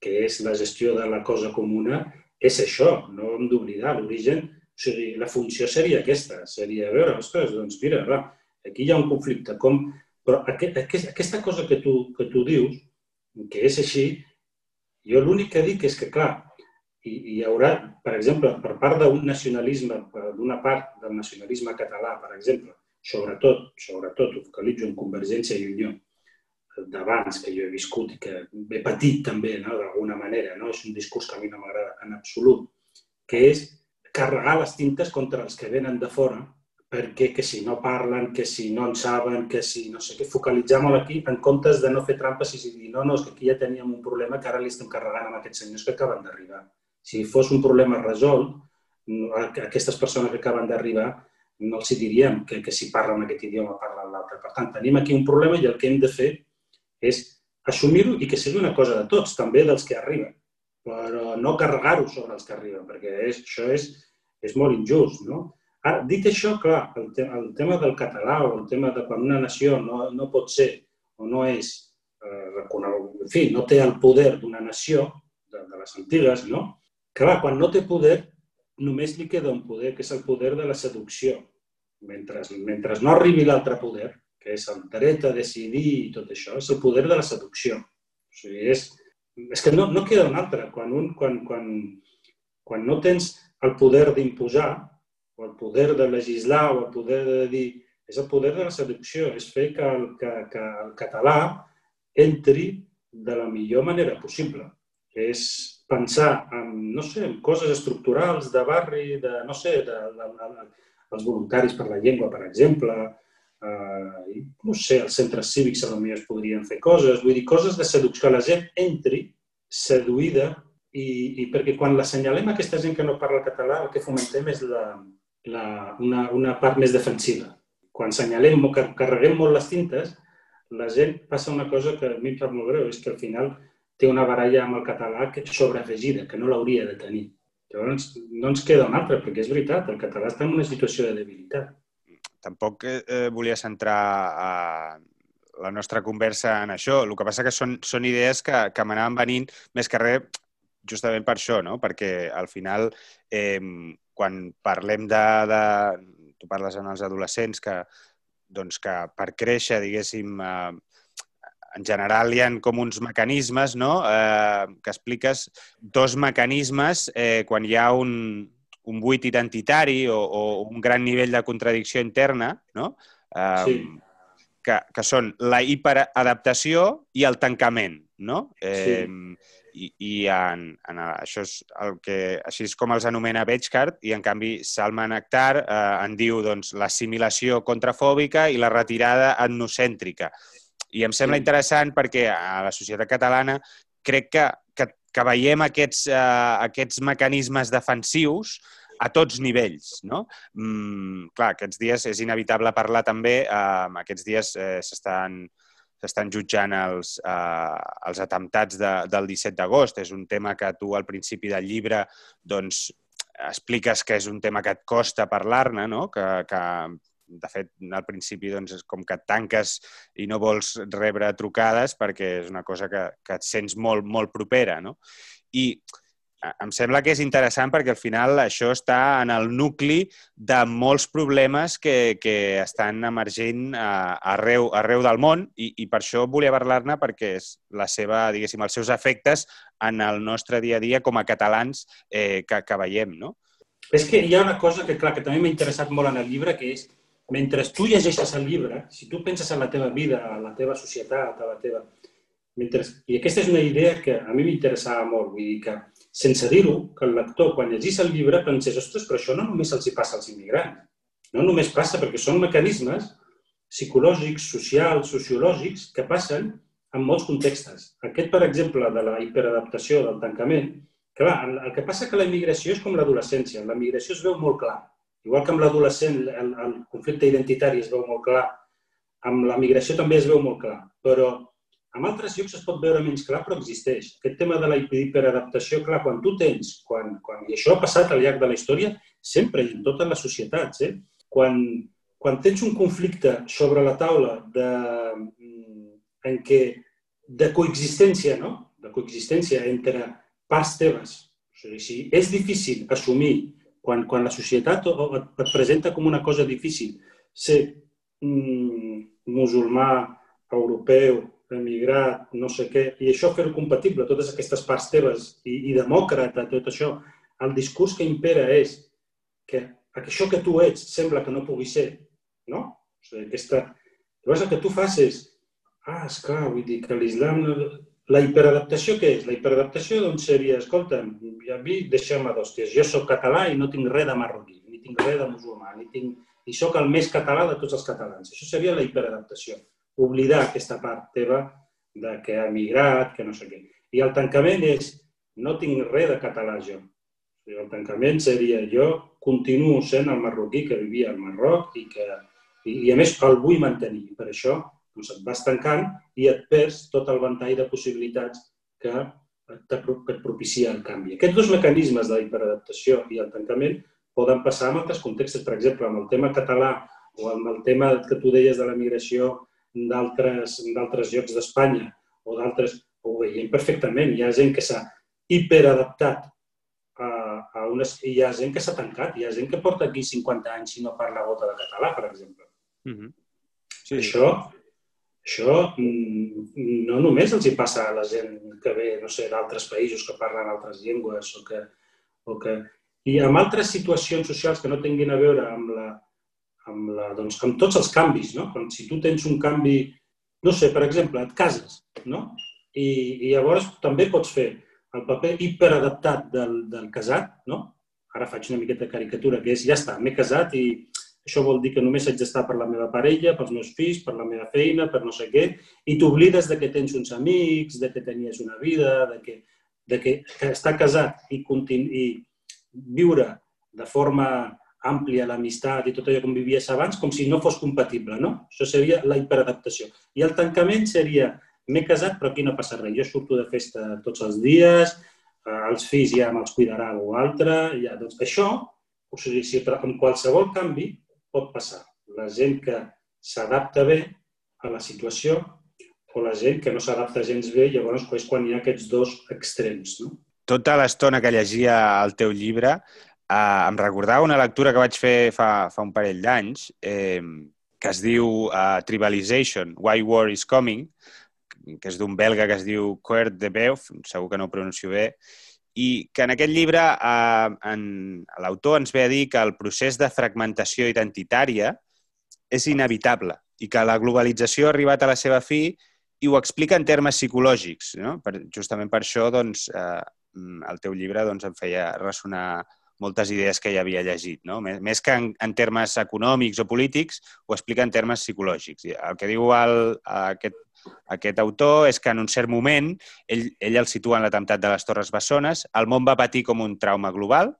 que és la gestió de la cosa comuna, és això, no hem d'oblidar l'origen. O sigui, la funció seria aquesta, seria veure, ostres, doncs mira, va, aquí hi ha un conflicte, com... però aquest, aquesta cosa que tu, que tu dius, que és així, jo l'únic que dic és que, clar, i hi haurà, per exemple, per part d'un nacionalisme, d'una part del nacionalisme català, per exemple, sobretot, sobretot, ho focalitzo en Convergència i Unió, d'abans que jo he viscut i que he patit també, no? d'alguna manera, no? és un discurs que a mi no m'agrada en absolut, que és carregar les tintes contra els que venen de fora, perquè que si no parlen, que si no en saben, que si no sé què, focalitzar molt aquí en comptes de no fer trampes i dir no, no, és que aquí ja teníem un problema que ara li estem carregant amb aquests senyors que acaben d'arribar. Si fos un problema resolt, aquestes persones que acaben d'arribar no els diríem que, que si parlen aquest idioma parlen l'altre. Per tant, tenim aquí un problema i el que hem de fer és assumir-ho i que sigui una cosa de tots, també dels que arriben, però no carregar-ho sobre els que arriben, perquè és, això és, és molt injust. No? Ara, dit això, clar, el, te el tema del català o el tema de quan una nació no, no pot ser o no és eh, reconegut, en fi, no té el poder d'una nació, de, de les antigues, no? Clar, quan no té poder, només li queda un poder, que és el poder de la seducció. Mentre, mentre no arribi l'altre poder, que és el dret a decidir i tot això, és el poder de la seducció. O sigui, és, és que no, no queda un altre. Quan, un, quan, quan, quan no tens el poder d'imposar, o el poder de legislar, o el poder de dir... És el poder de la seducció, és fer que el, que, que el català entri de la millor manera possible. És pensar en, no sé, en coses estructurals de barri, de, no sé, de, de, de, els voluntaris per la llengua, per exemple, eh, no sé, els centres cívics a lo millor es podrien fer coses, vull dir, coses de seducció, la gent entri seduïda i, i perquè quan l'assenyalem a aquesta gent que no parla català, el que fomentem és la, la, una, una part més defensiva. Quan assenyalem o carreguem molt les tintes, la gent passa una cosa que a mi em fa molt greu, és que al final té una baralla amb el català que sobreafegida, que no l'hauria de tenir. Llavors, no ens queda un altre, perquè és veritat, el català està en una situació de debilitat.
Tampoc eh, volia centrar eh, la nostra conversa en això. El que passa que són, són idees que, que m'anaven venint més que res justament per això, no? perquè al final, eh, quan parlem de, de... Tu parles en els adolescents que, doncs que per créixer, diguéssim, eh, en general hi ha com uns mecanismes, no?, eh, que expliques dos mecanismes eh, quan hi ha un, un buit identitari o, o un gran nivell de contradicció interna, no?, eh, sí. que, que són la hiperadaptació i el tancament, no? Eh, sí. I, i en, en, això és el que, així és com els anomena Bechkart, i en canvi Salman Akhtar eh, en diu doncs, l'assimilació contrafòbica i la retirada etnocèntrica. I em sembla interessant perquè a la societat catalana crec que, que, que veiem aquests, uh, aquests mecanismes defensius a tots nivells. No? Mm, clar, aquests dies és inevitable parlar també, uh, aquests dies eh, s'estan s'estan jutjant els, uh, els atemptats de, del 17 d'agost. És un tema que tu al principi del llibre doncs, expliques que és un tema que et costa parlar-ne, no? que, que de fet, al principi doncs, és com que et tanques i no vols rebre trucades perquè és una cosa que, que et sents molt, molt propera. No? I em sembla que és interessant perquè al final això està en el nucli de molts problemes que, que estan emergint arreu, arreu del món i, i per això volia parlar-ne perquè és la seva, diguéssim, els seus efectes en el nostre dia a dia com a catalans eh, que, que veiem, no?
És que hi ha una cosa que, clar, que també m'ha interessat molt en el llibre, que és mentre tu llegeixes el llibre, si tu penses en la teva vida, en la teva societat, a la teva... Mentre... I aquesta és una idea que a mi m'interessava molt, vull dir que, sense dir-ho, que el lector, quan llegís el llibre, pensés, ostres, però això no només els hi passa als immigrants. No només passa perquè són mecanismes psicològics, socials, sociològics, que passen en molts contextos. Aquest, per exemple, de la hiperadaptació, del tancament, clar, el que passa que la immigració és com l'adolescència. La migració es veu molt clar Igual que amb l'adolescent el, el conflicte identitari es veu molt clar, amb la migració també es veu molt clar, però en altres llocs es pot veure menys clar, però existeix. Aquest tema de la hiperadaptació, clar, quan tu tens, quan, quan, i això ha passat al llarg de la història, sempre i en totes les societats, eh? quan, quan tens un conflicte sobre la taula de, mm, en què de coexistència, no? de coexistència entre parts teves, o sigui, si és difícil assumir quan, quan la societat et, presenta com una cosa difícil ser mm, musulmà, europeu, emigrat, no sé què, i això fer-ho compatible, totes aquestes parts teves, i, i demòcrata, tot això, el discurs que impera és que això que tu ets sembla que no pugui ser, no? O sigui, aquesta... Llavors el que tu fas és, ah, esclar, vull dir que l'islam la hiperadaptació què és? La hiperadaptació doncs, seria, escolta, a mi deixem-me d'hòsties, jo sóc català i no tinc res de marroquí, ni tinc res de musulmà, ni, tinc, ni sóc el més català de tots els catalans. Això seria la hiperadaptació. Oblidar aquesta part teva de que ha migrat, que no sé què. I el tancament és, no tinc res de català jo. El tancament seria jo continuo sent el marroquí que vivia al Marroc i que, I, i a més el vull mantenir. Per això doncs et vas tancant i et perds tot el ventall de possibilitats que que et propicia el canvi. Aquests dos mecanismes de hiperadaptació i el tancament poden passar en altres contextos. Per exemple, amb el tema català o amb el tema que tu deies de la migració d'altres llocs d'Espanya o d'altres, ho veiem perfectament. Hi ha gent que s'ha hiperadaptat a, a unes... Hi ha gent que s'ha tancat, hi ha gent que porta aquí 50 anys i no parla gota de català, per exemple. Mm -hmm. sí. Això això no només els hi passa a la gent que ve, no sé, d'altres països que parlen altres llengües o que, o que... I amb altres situacions socials que no tinguin a veure amb, la, amb, la, doncs, amb tots els canvis, no? Quan, si tu tens un canvi, no sé, per exemple, et cases, no? I, i llavors també pots fer el paper hiperadaptat del, del casat, no? Ara faig una miqueta de caricatura, que és, ja està, m'he casat i això vol dir que només haig d'estar per la meva parella, pels meus fills, per la meva feina, per no sé què, i t'oblides de que tens uns amics, de que tenies una vida, de que, de que, que estar casat i, i viure de forma àmplia l'amistat i tot allò com vivies abans, com si no fos compatible, no? Això seria la hiperadaptació. I el tancament seria, m'he casat però aquí no passa res, jo surto de festa tots els dies, eh, els fills ja me'ls cuidarà algú altre, ja, doncs això, o sigui, si amb qualsevol canvi pot passar. La gent que s'adapta bé a la situació o la gent que no s'adapta gens bé, llavors és quan hi ha aquests dos extrems. No?
Tota l'estona que llegia el teu llibre eh, em recordava una lectura que vaig fer fa, fa un parell d'anys eh, que es diu uh, Tribalization, Why War is Coming, que és d'un belga que es diu Kurt de Beuf, segur que no ho pronuncio bé, i que en aquest llibre eh, l'autor ens ve a dir que el procés de fragmentació identitària és inevitable i que la globalització ha arribat a la seva fi i ho explica en termes psicològics. No? Per, justament per això doncs, eh, el teu llibre doncs, em feia ressonar moltes idees que ja havia llegit. No? Més, més que en, en termes econòmics o polítics, ho explica en termes psicològics. El que diu el, aquest aquest autor és que en un cert moment, ell, ell el situa en l'atemptat de les Torres Bessones, el món va patir com un trauma global,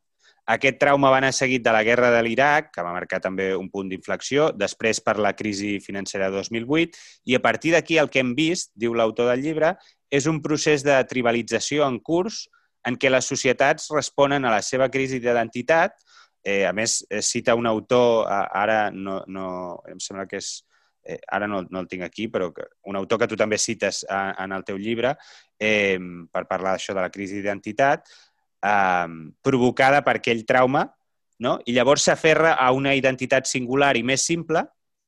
aquest trauma va anar seguit de la guerra de l'Iraq, que va marcar també un punt d'inflexió, després per la crisi financera de 2008, i a partir d'aquí el que hem vist, diu l'autor del llibre, és un procés de tribalització en curs en què les societats responen a la seva crisi d'identitat. Eh, a més, cita un autor, ara no, no, em sembla que és eh, ara no, no el tinc aquí, però un autor que tu també cites a, en el teu llibre eh, per parlar d'això de la crisi d'identitat, eh, provocada per aquell trauma, no? i llavors s'aferra a una identitat singular i més simple,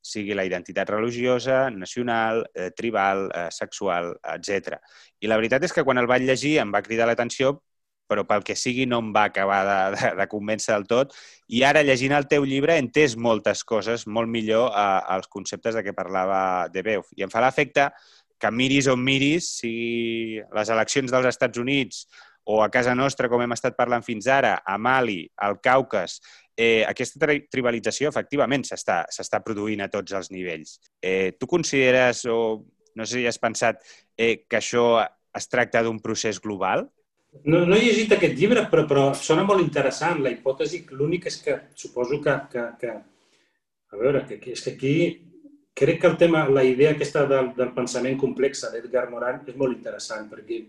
sigui la identitat religiosa, nacional, eh, tribal, eh, sexual, etc. I la veritat és que quan el vaig llegir em va cridar l'atenció però pel que sigui no em va acabar de, de, de convèncer del tot. I ara, llegint el teu llibre, he entès moltes coses molt millor eh, als conceptes de què parlava de Beuf. I em fa l'efecte que miris on miris, sigui les eleccions dels Estats Units o a casa nostra, com hem estat parlant fins ara, a Mali, al Caucas, eh, aquesta tri tribalització efectivament s'està produint a tots els nivells. Eh, tu consideres, o no sé si has pensat, eh, que això es tracta d'un procés global?
No, no he llegit aquest llibre, però, però sona molt interessant. La hipòtesi, l'únic és que suposo que, que, que a veure, que, que és que aquí crec que el tema, la idea aquesta del, del pensament complex d'Edgar Morin és molt interessant perquè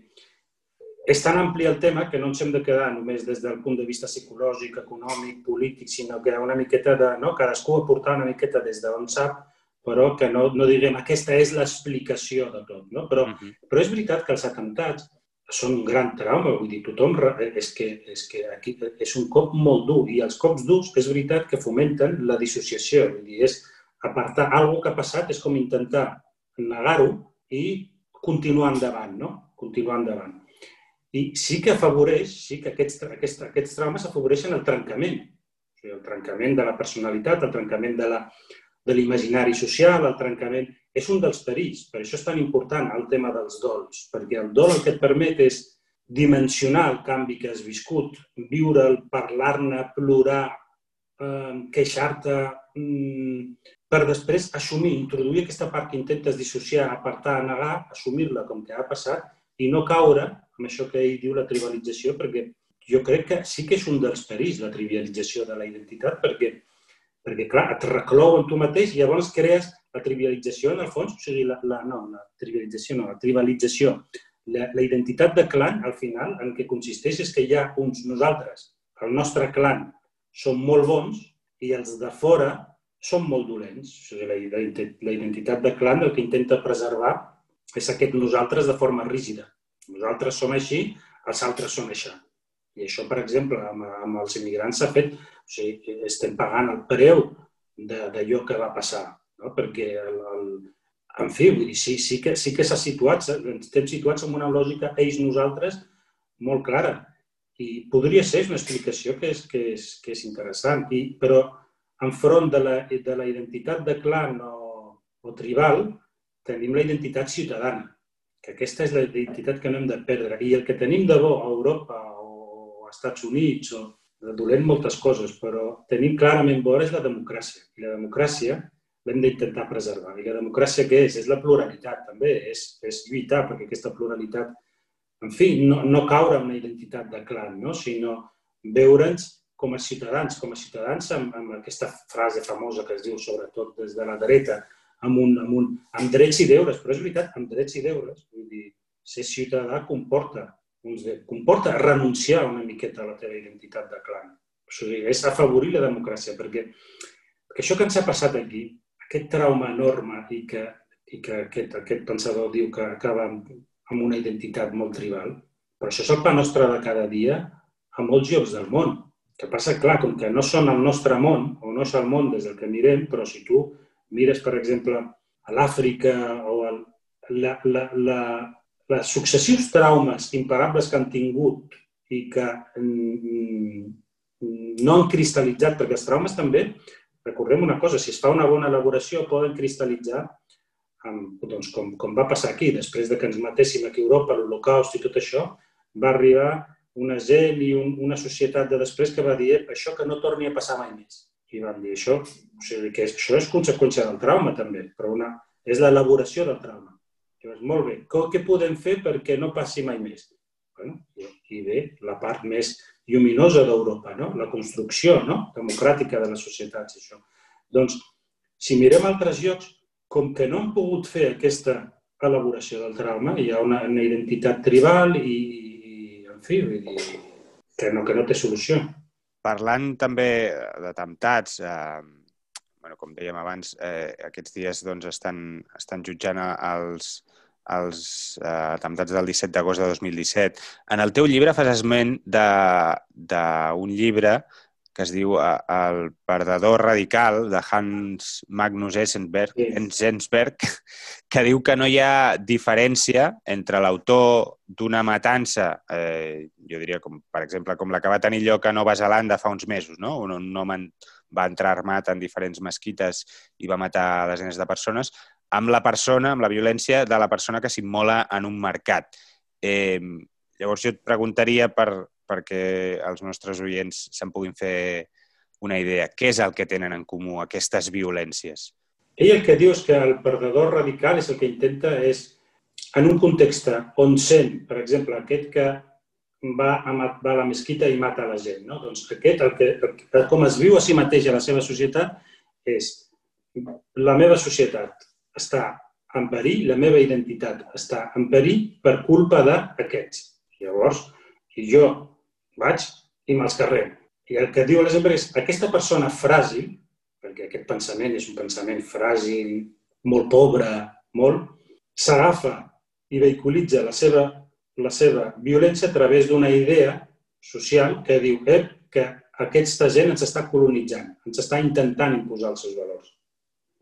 és tan ampli el tema que no ens hem de quedar només des del punt de vista psicològic, econòmic, polític, sinó que una miqueta de... No? Cadascú aportar una miqueta des d'on sap, però que no, no diguem aquesta és l'explicació de tot. No? Però, uh -huh. però és veritat que els atemptats són un gran trauma, vull dir, tothom és que, és que aquí és un cop molt dur i els cops durs és veritat que fomenten la dissociació, vull dir, és apartar alguna que ha passat és com intentar negar-ho i continuar endavant, no? Continuar endavant. I sí que afavoreix, sí que aquests, aquests, aquests traumes afavoreixen el trencament, o sigui, el trencament de la personalitat, el trencament de l'imaginari social, el trencament és un dels perills. Per això és tan important el tema dels dols, perquè el dol el que et permet és dimensionar el canvi que has viscut, viure'l, parlar-ne, plorar, eh, queixar-te, mm, per després assumir, introduir aquesta part que intentes dissociar, apartar, negar, assumir-la com que ha passat i no caure amb això que ell diu la tribalització, perquè jo crec que sí que és un dels perills la trivialització de la identitat, perquè Perquè, clar, et reclou en tu mateix i llavors crees la trivialització, en el fons, o sigui, la, la, no, la trivialització no, la tribalització. La, la identitat de clan, al final, en què consisteix és que hi ha uns nosaltres, el nostre clan, són molt bons i els de fora són molt dolents. O sigui, la, la identitat de clan el que intenta preservar és aquest nosaltres de forma rígida. Nosaltres som així, els altres són això. I això, per exemple, amb, amb els immigrants s'ha fet, o sigui, estem pagant el preu d'allò que va passar, no? perquè el, el, en fi, vull dir, sí, sí que sí que s'ha situat, estem situats en una lògica ells-nosaltres molt clara. I podria ser una explicació que és, que és, que és interessant, I, però enfront de la, de la identitat de clan o, o tribal, tenim la identitat ciutadana, que aquesta és la identitat que no hem de perdre. I el que tenim de bo a Europa als Estats Units, o dolent moltes coses, però tenim clarament és la democràcia. I la democràcia l'hem d'intentar preservar. I la democràcia què és? És la pluralitat, també. És, és lluitar perquè aquesta pluralitat, en fi, no, no caure en una identitat de clan, no? sinó veure'ns com a ciutadans, com a ciutadans amb, amb aquesta frase famosa que es diu sobretot des de la dreta, amb, un, amb, un, amb drets i deures, però és veritat, amb drets i deures. Vull dir, ser ciutadà comporta, uns, comporta renunciar una miqueta a la teva identitat de clan. O sigui, és afavorir la democràcia, perquè, perquè això que ens ha passat aquí, aquest trauma enorme i que, i que aquest, aquest pensador diu que acaba amb, amb una identitat molt tribal, però això és el pa nostre de cada dia a molts llocs del món. Que passa, clar, com que no són el nostre món, o no és el món des del que mirem, però si tu mires, per exemple, a l'Àfrica o el, la, la, la, les successius traumes imparables que han tingut i que mm, no han cristal·litzat, perquè els traumes també, recordem una cosa, si es fa una bona elaboració poden cristal·litzar amb, doncs, com, com va passar aquí, després de que ens matéssim aquí a Europa, l'Holocaust i tot això, va arribar una gent i un, una societat de després que va dir això que no torni a passar mai més. I van dir això, o sigui, que això és conseqüència del trauma també, però una, és l'elaboració del trauma. Llavors, molt bé, què podem fer perquè no passi mai més? Bueno, I bé, la part més lluminosa d'Europa, no? la construcció no? democràtica de les societats. Això. Doncs, si mirem altres llocs, com que no han pogut fer aquesta elaboració del trauma, hi ha una, una identitat tribal i, i en fi, dir, que no, que no té solució.
Parlant també d'atemptats, eh, com dèiem abans, eh, aquests dies doncs, estan, estan jutjant els, els eh, atemptats del 17 d'agost de 2017. En el teu llibre fas esment d'un llibre que es diu eh, El perdedor radical, de Hans Magnus Enzensberg, Enzensberg que diu que no hi ha diferència entre l'autor d'una matança, eh, jo diria, com, per exemple, com la que va tenir lloc a Nova Zelanda fa uns mesos, no? on un home va entrar armat en diferents mesquites i va matar desenes de persones, amb la persona, amb la violència de la persona que s'immola en un mercat. Eh, llavors jo et preguntaria per, perquè els nostres oients se'n puguin fer una idea. Què és el que tenen en comú aquestes violències?
Ell el que diu és que el perdedor radical és el que intenta és, en un context on sent, per exemple, aquest que va a, va a la mesquita i mata la gent, no? doncs aquest, el que, el, com es viu a si mateix a la seva societat, és la meva societat està en perill, la meva identitat està en perill per culpa d'aquests. Llavors, jo vaig i me'ls carrego. I el que diu l'exemple és aquesta persona fràgil, perquè aquest pensament és un pensament fràgil, molt pobre, molt, s'agafa i vehiculitza la seva, la seva violència a través d'una idea social que diu eh, que aquesta gent ens està colonitzant, ens està intentant imposar els seus valors.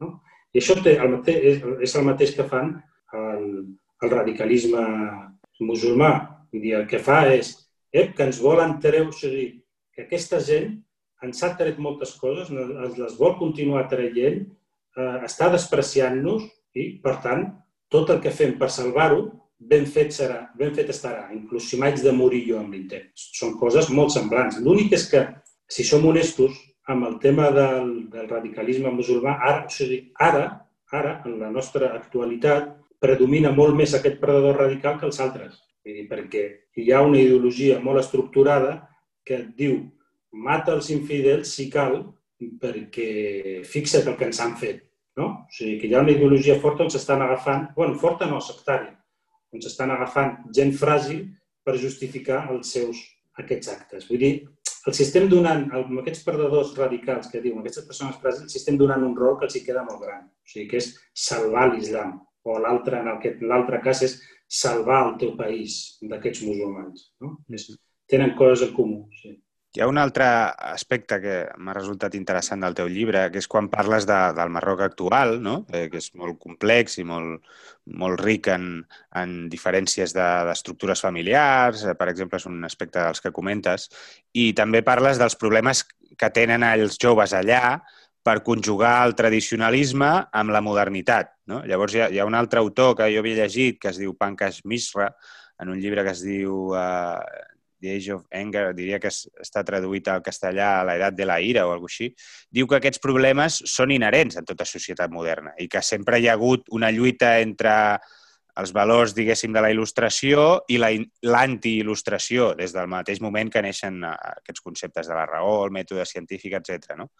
No? I això té el mateix, és, és el mateix que fan el, el radicalisme musulmà. Vull dir, el que fa és eh, que ens volen treure, o sigui, que aquesta gent ens ha tret moltes coses, ens les vol continuar traient, eh, està despreciant-nos i, per tant, tot el que fem per salvar-ho, ben fet serà, ben fet estarà, inclús si m'haig de morir jo amb l'intent. Són coses molt semblants. L'únic és que, si som honestos, amb el tema del, del radicalisme musulmà, ara, o sigui, ara, ara, en la nostra actualitat, predomina molt més aquest predador radical que els altres. Dir, perquè hi ha una ideologia molt estructurada que et diu mata els infidels si cal, perquè fixa't el que ens han fet, no? O sigui, que hi ha una ideologia forta on s'estan agafant, bueno, forta no, sectària, on s'estan agafant gent fràgil per justificar els seus aquests actes. Vull dir, els estem donant, amb aquests perdedors radicals que diuen, aquestes persones fràgils, els estem donant un rol que els hi queda molt gran. O sigui, que és salvar l'islam. O l'altre, en l'altre cas, és salvar el teu país d'aquests musulmans. No? Tenen coses en comú. Sí.
Hi ha un altre aspecte que m'ha resultat interessant del teu llibre, que és quan parles de, del Marroc actual, no? eh, que és molt complex i molt, molt ric en, en diferències d'estructures de, familiars, eh, per exemple, és un aspecte dels que comentes, i també parles dels problemes que tenen els joves allà per conjugar el tradicionalisme amb la modernitat. No? Llavors hi ha, hi ha un altre autor que jo havia llegit, que es diu Pankaj Mishra, en un llibre que es diu eh, The Age of Anger, diria que està traduït al castellà a l'edat de la ira o alguna així, diu que aquests problemes són inherents en tota societat moderna i que sempre hi ha hagut una lluita entre els valors, diguéssim, de la il·lustració i l'anti-il·lustració, des del mateix moment que neixen eh, aquests conceptes de la raó, el mètode científic, etc. No?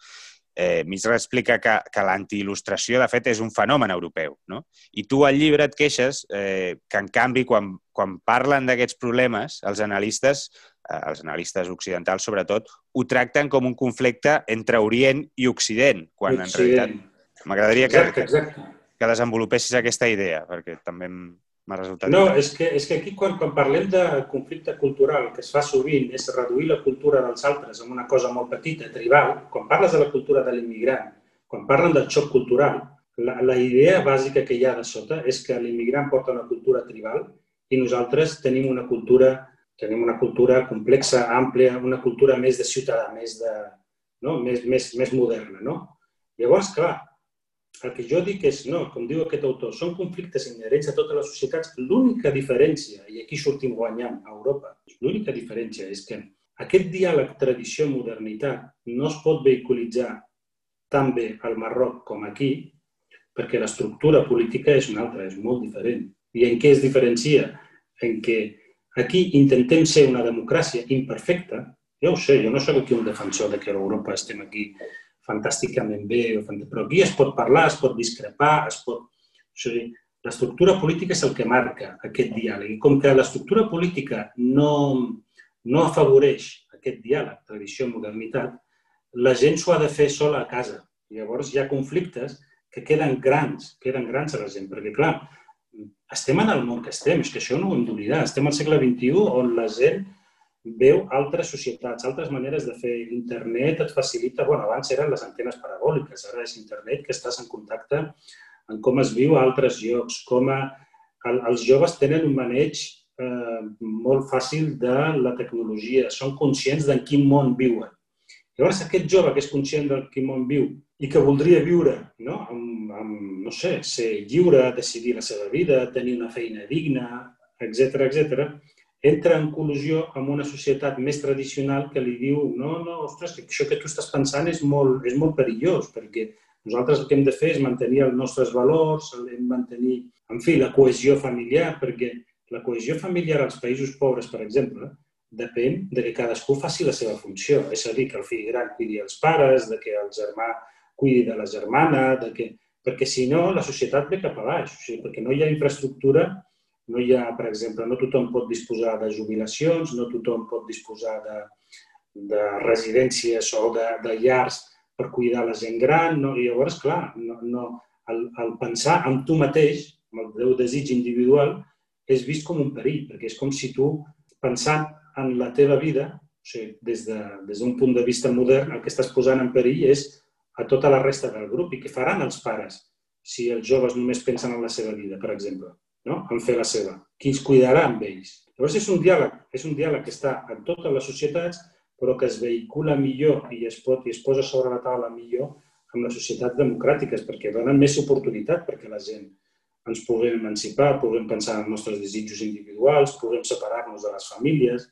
Eh, Misra explica que, que l'anti-il·lustració, de fet, és un fenomen europeu. No? I tu al llibre et queixes eh, que, en canvi, quan, quan parlen d'aquests problemes, els analistes, eh, els analistes occidentals sobretot, ho tracten com un conflicte entre Orient i Occident, quan Occident. en realitat m'agradaria que, que, que desenvolupessis aquesta idea, perquè també m'ha resultat...
No, és que, és que aquí quan, quan parlem de conflicte cultural, que es fa sovint, és reduir la cultura dels altres en una cosa molt petita, tribal, quan parles de la cultura de l'immigrant, quan parlen del xoc cultural, la, la idea bàsica que hi ha de sota és que l'immigrant porta una cultura tribal i nosaltres tenim una cultura tenim una cultura complexa, àmplia, una cultura més de ciutadà, més, de, no? més, més, més moderna. No? Llavors, clar, el que jo dic és, no, com diu aquest autor, són conflictes inherents a totes les societats. L'única diferència, i aquí sortim guanyant a Europa, l'única diferència és que aquest diàleg tradició-modernitat no es pot vehiculitzar tan bé al Marroc com aquí, perquè l'estructura política és una altra, és molt diferent. I en què es diferencia? En què aquí intentem ser una democràcia imperfecta. Jo ho sé, jo no sóc aquí un defensor de que a Europa estem aquí fantàsticament bé, però aquí es pot parlar, es pot discrepar, es pot... O sigui, l'estructura política és el que marca aquest diàleg. I com que l'estructura política no, no afavoreix aquest diàleg, tradició-modernitat, la gent s'ho ha de fer sola a casa. Llavors hi ha conflictes que queden grans, queden grans a la gent, perquè, clar, estem en el món que estem, és que això no ho hem d'oblidar. Estem al segle XXI on la gent veu altres societats, altres maneres de fer. Internet et facilita, bueno, abans eren les antenes parabòliques, ara és internet que estàs en contacte amb com es viu a altres llocs, com a, el, els joves tenen un maneig eh, molt fàcil de la tecnologia, són conscients d'en quin món viuen. Llavors, aquest jove que és conscient del quin món viu i que voldria viure no? amb, amb, no sé, ser lliure, decidir la seva vida, tenir una feina digna, etc etc, entra en col·lusió amb una societat més tradicional que li diu no, no, ostres, que això que tu estàs pensant és molt, és molt perillós, perquè nosaltres el que hem de fer és mantenir els nostres valors, hem mantenir, en fi, la cohesió familiar, perquè la cohesió familiar als països pobres, per exemple, depèn de que cadascú faci la seva funció. És a dir, que el fill gran cuidi els pares, de que el germà cuidi de la germana, de que... perquè si no, la societat ve cap a baix, o sigui, perquè no hi ha infraestructura no hi ha, per exemple, no tothom pot disposar de jubilacions, no tothom pot disposar de, de residències o de, de llars per cuidar la gent gran. No? I llavors, clar, no, no, el, el pensar en tu mateix, amb el teu desig individual, és vist com un perill, perquè és com si tu, pensant en la teva vida, o sigui, des d'un de, des punt de vista modern, el que estàs posant en perill és a tota la resta del grup. I què faran els pares si els joves només pensen en la seva vida, per exemple? No? en fer la seva. Qui els cuidarà amb ells? Llavors és un diàleg, és un diàleg que està en totes les societats, però que es vehicula millor i es, pot, i es posa sobre la taula millor amb les societats democràtiques, perquè donen més oportunitat perquè la gent ens puguem emancipar, puguem pensar en els nostres desitjos individuals, puguem separar-nos de les famílies,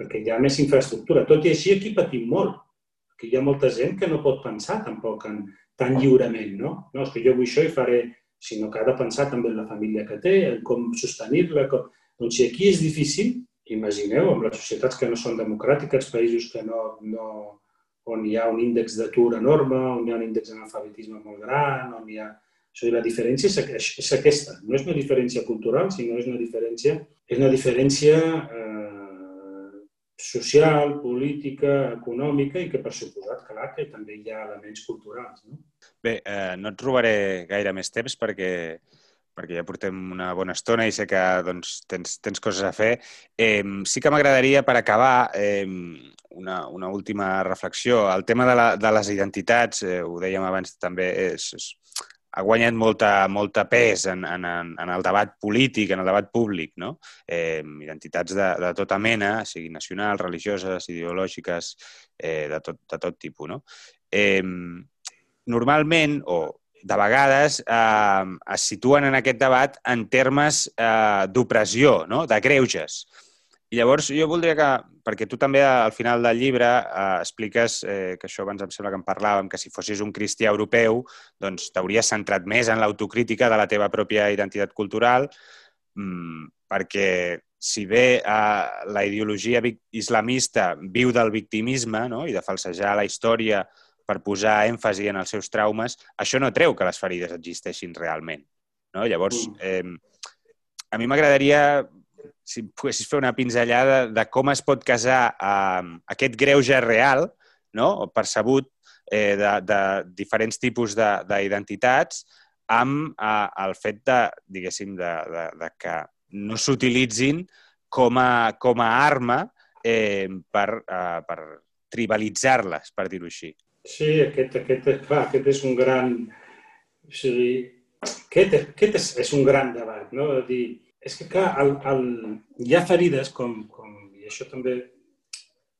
perquè hi ha més infraestructura. Tot i així, aquí patim molt, perquè hi ha molta gent que no pot pensar tampoc en, tan lliurement, no? No, és que jo vull això i faré sinó que ha de pensar també en la família que té, en com sostenir-la. Com... Doncs si aquí és difícil, imagineu, amb les societats que no són democràtiques, països que no, no, on hi ha un índex d'atur enorme, on hi ha un índex d'analfabetisme molt gran, on hi ha... O sigui, la diferència és, és aquesta. No és una diferència cultural, sinó és una diferència, és una diferència eh, social, política, econòmica i que, per suposat, clar, que també hi ha elements culturals. No?
Bé, eh, no et robaré gaire més temps perquè perquè ja portem una bona estona i sé que doncs, tens, tens coses a fer. Eh, sí que m'agradaria, per acabar, eh, una, una última reflexió. El tema de, la, de les identitats, eh, ho dèiem abans també, és, és, ha guanyat molta, molta pes en, en, en el debat polític, en el debat públic, no? Eh, identitats de, de tota mena, siguin nacionals, religioses, ideològiques, eh, de, tot, de tot tipus, no? Eh, normalment, o de vegades eh, es situen en aquest debat en termes eh, d'opressió, no? de greuges. I llavors jo voldria que, perquè tu també al final del llibre eh, expliques, eh, que això abans em sembla que en parlàvem, que si fossis un cristià europeu, doncs t'hauries centrat més en l'autocrítica de la teva pròpia identitat cultural, mmm, perquè si bé eh, la ideologia islamista viu del victimisme no? i de falsejar la història per posar èmfasi en els seus traumes, això no treu que les ferides existeixin realment. No? Llavors, eh, a mi m'agradaria, si poguessis fer una pinzellada de com es pot casar eh, aquest greuge real, no? percebut, eh, de, de diferents tipus d'identitats, amb eh, el fet de, diguéssim, de, de, de que no s'utilitzin com, a, com a arma eh, per, eh, per tribalitzar-les, per dir-ho així.
Sí, aquest, aquest, clar, aquest és un gran... O sigui, aquest, aquest és, és un gran debat, no? De dir, és que, clar, el, el, hi ha ferides, com, com, i això també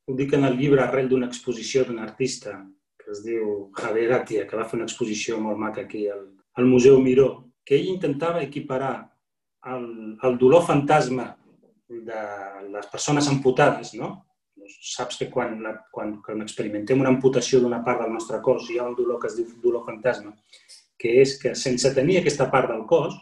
ho dic en el llibre arrel d'una exposició d'un artista que es diu Javier Atia, que va fer una exposició molt maca aquí al, al Museu Miró, que ell intentava equiparar el, el dolor fantasma de les persones amputades, no? saps que quan, la, quan, quan experimentem una amputació d'una part del nostre cos hi ha un dolor que es diu dolor fantasma, que és que sense tenir aquesta part del cos,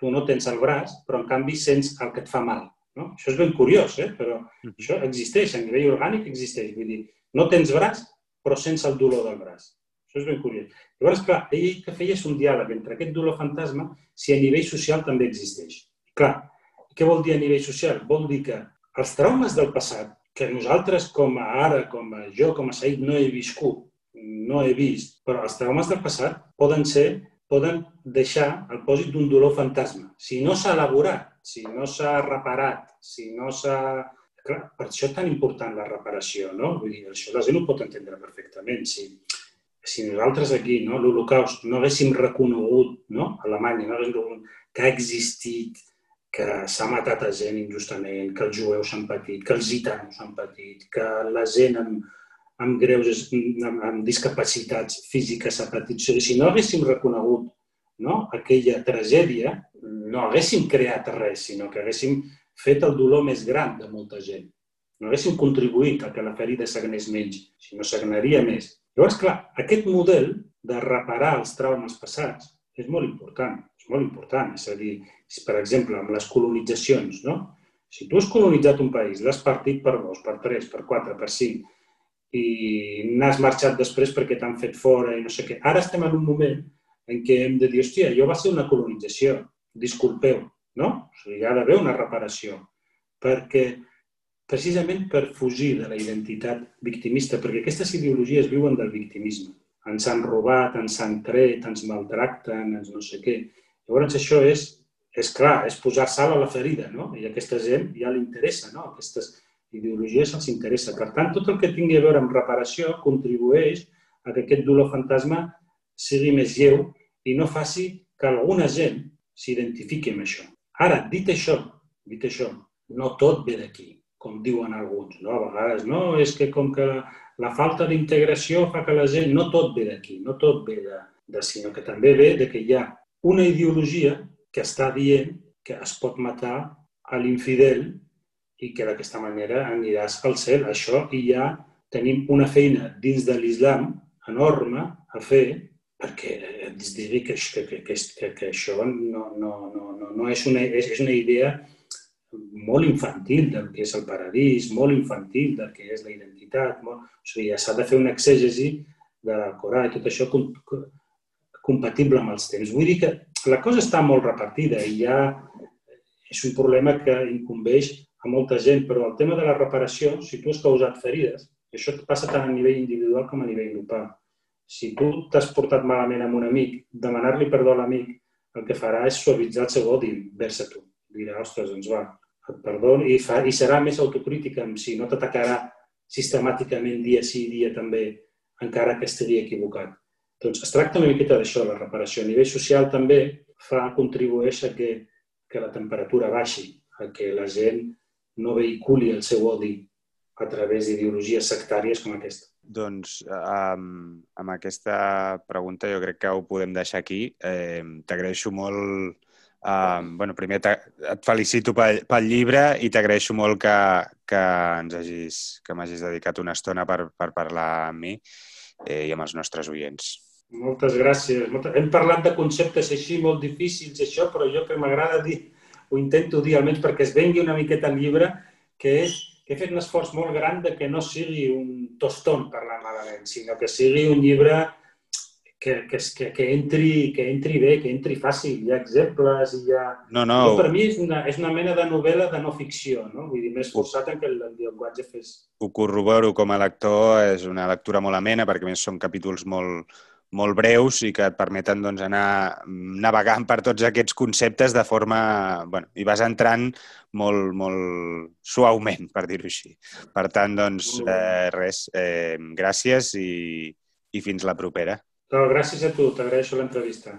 tu no tens el braç, però en canvi sents el que et fa mal. No? Això és ben curiós, eh? però això existeix, a nivell orgànic existeix. Vull dir, no tens braç, però sents el dolor del braç. Això és ben curiós. Llavors, clar, ell que feia és un diàleg entre aquest dolor fantasma si a nivell social també existeix. Clar, què vol dir a nivell social? Vol dir que els traumes del passat que nosaltres, com a ara, com a jo, com a Saïd, no he viscut, no he vist, però els traumes del passat poden ser, poden deixar el pòsit d'un dolor fantasma. Si no s'ha elaborat, si no s'ha reparat, si no s'ha... Clar, per això és tan important la reparació, no? Vull dir, això la gent ho pot entendre perfectament. Si, si nosaltres aquí, no, l'Holocaust, no haguéssim reconegut, no, Alemanya, no haguéssim reconegut que ha existit que s'ha matat a gent injustament, que els jueus s'han patit, que els gitanos s'han patit, que la gent amb, amb greus, amb, amb discapacitats físiques. O sigui, si no haguéssim reconegut no, aquella tragèdia, no haguéssim creat res, sinó que haguéssim fet el dolor més gran de molta gent. No haguéssim contribuït a que la ferida s'agnés menys, sinó s'agnaria més. Llavors, clar, aquest model de reparar els traumes passats és molt important, és molt important. És a dir, per exemple, amb les colonitzacions, no? Si tu has colonitzat un país, l'has partit per dos, per tres, per quatre, per cinc, i n'has marxat després perquè t'han fet fora i no sé què. Ara estem en un moment en què hem de dir, hòstia, jo va ser una colonització, disculpeu, no? O sigui, hi ha d'haver una reparació. Perquè, precisament per fugir de la identitat victimista, perquè aquestes ideologies viuen del victimisme ens han robat, ens han tret, ens maltracten, ens no sé què. Llavors això és, és clar, és posar sal a la ferida, no? I aquesta gent ja li interessa, no? Aquestes ideologies els interessa. Per tant, tot el que tingui a veure amb reparació contribueix a que aquest dolor fantasma sigui més lleu i no faci que alguna gent s'identifiqui amb això. Ara, dit això, dit això, no tot ve d'aquí, com diuen alguns. No? A vegades, no, és que com que la falta d'integració fa que la gent, no tot ve d'aquí, no tot ve de, de, sinó que també ve de que hi ha una ideologia que està dient que es pot matar a l'infidel i que d'aquesta manera aniràs al cel. Això i ja tenim una feina dins de l'islam enorme a fer perquè es digui que, que, que, que, que, això no, no, no, no, no és, una, és, és una idea molt infantil del que és el paradís, molt infantil del que és la identitat. Molt... O sigui, s'ha de fer una exègesi de la Corà i tot això compatible amb els temps. Vull dir que la cosa està molt repartida i ja és un problema que incumbeix a molta gent, però el tema de la reparació, si tu has causat ferides, i això passa tant a nivell individual com a nivell grupal. Si tu t'has portat malament amb un amic, demanar-li perdó a l'amic, el que farà és suavitzar el seu odi vers a tu. Dirà, ostres, doncs va, et perdono, i, fa, i serà més autocrítica amb si no t'atacarà sistemàticament dia sí, dia també, encara que estigui equivocat. Doncs es tracta una miqueta d'això, la reparació. A nivell social també fa, contribueix a que, que la temperatura baixi, a que la gent no vehiculi el seu odi a través d'ideologies sectàries com aquesta.
Doncs amb, amb aquesta pregunta jo crec que ho podem deixar aquí. Eh, T'agraeixo molt... Eh, bueno, primer et felicito pel, pel llibre i t'agraeixo molt que, que ens hagis, que m'hagis dedicat una estona per, per parlar amb mi eh, i amb els nostres oients.
Moltes gràcies. Hem parlat de conceptes així molt difícils, això, però jo que m'agrada dir, ho intento dir almenys perquè es vengui una miqueta el llibre, que és he fet un esforç molt gran de que no sigui un toston parlant malament, sinó que sigui un llibre que, que, que, que, entri, que entri bé, que entri fàcil. Hi ha exemples, hi ha...
No, no.
no per mi és una, és una mena de novel·la de no ficció, no? Vull dir, més forçat en que el, el llenguatge fes...
Ho corroboro com a lector, és una lectura molt amena, perquè més són capítols molt, molt breus i que et permeten doncs, anar navegant per tots aquests conceptes de forma... Bueno, i vas entrant molt, molt suaument, per dir-ho així. Per tant, doncs, eh, res, eh, gràcies i, i fins la propera.
No, gràcies a tu, t'agraeixo l'entrevista.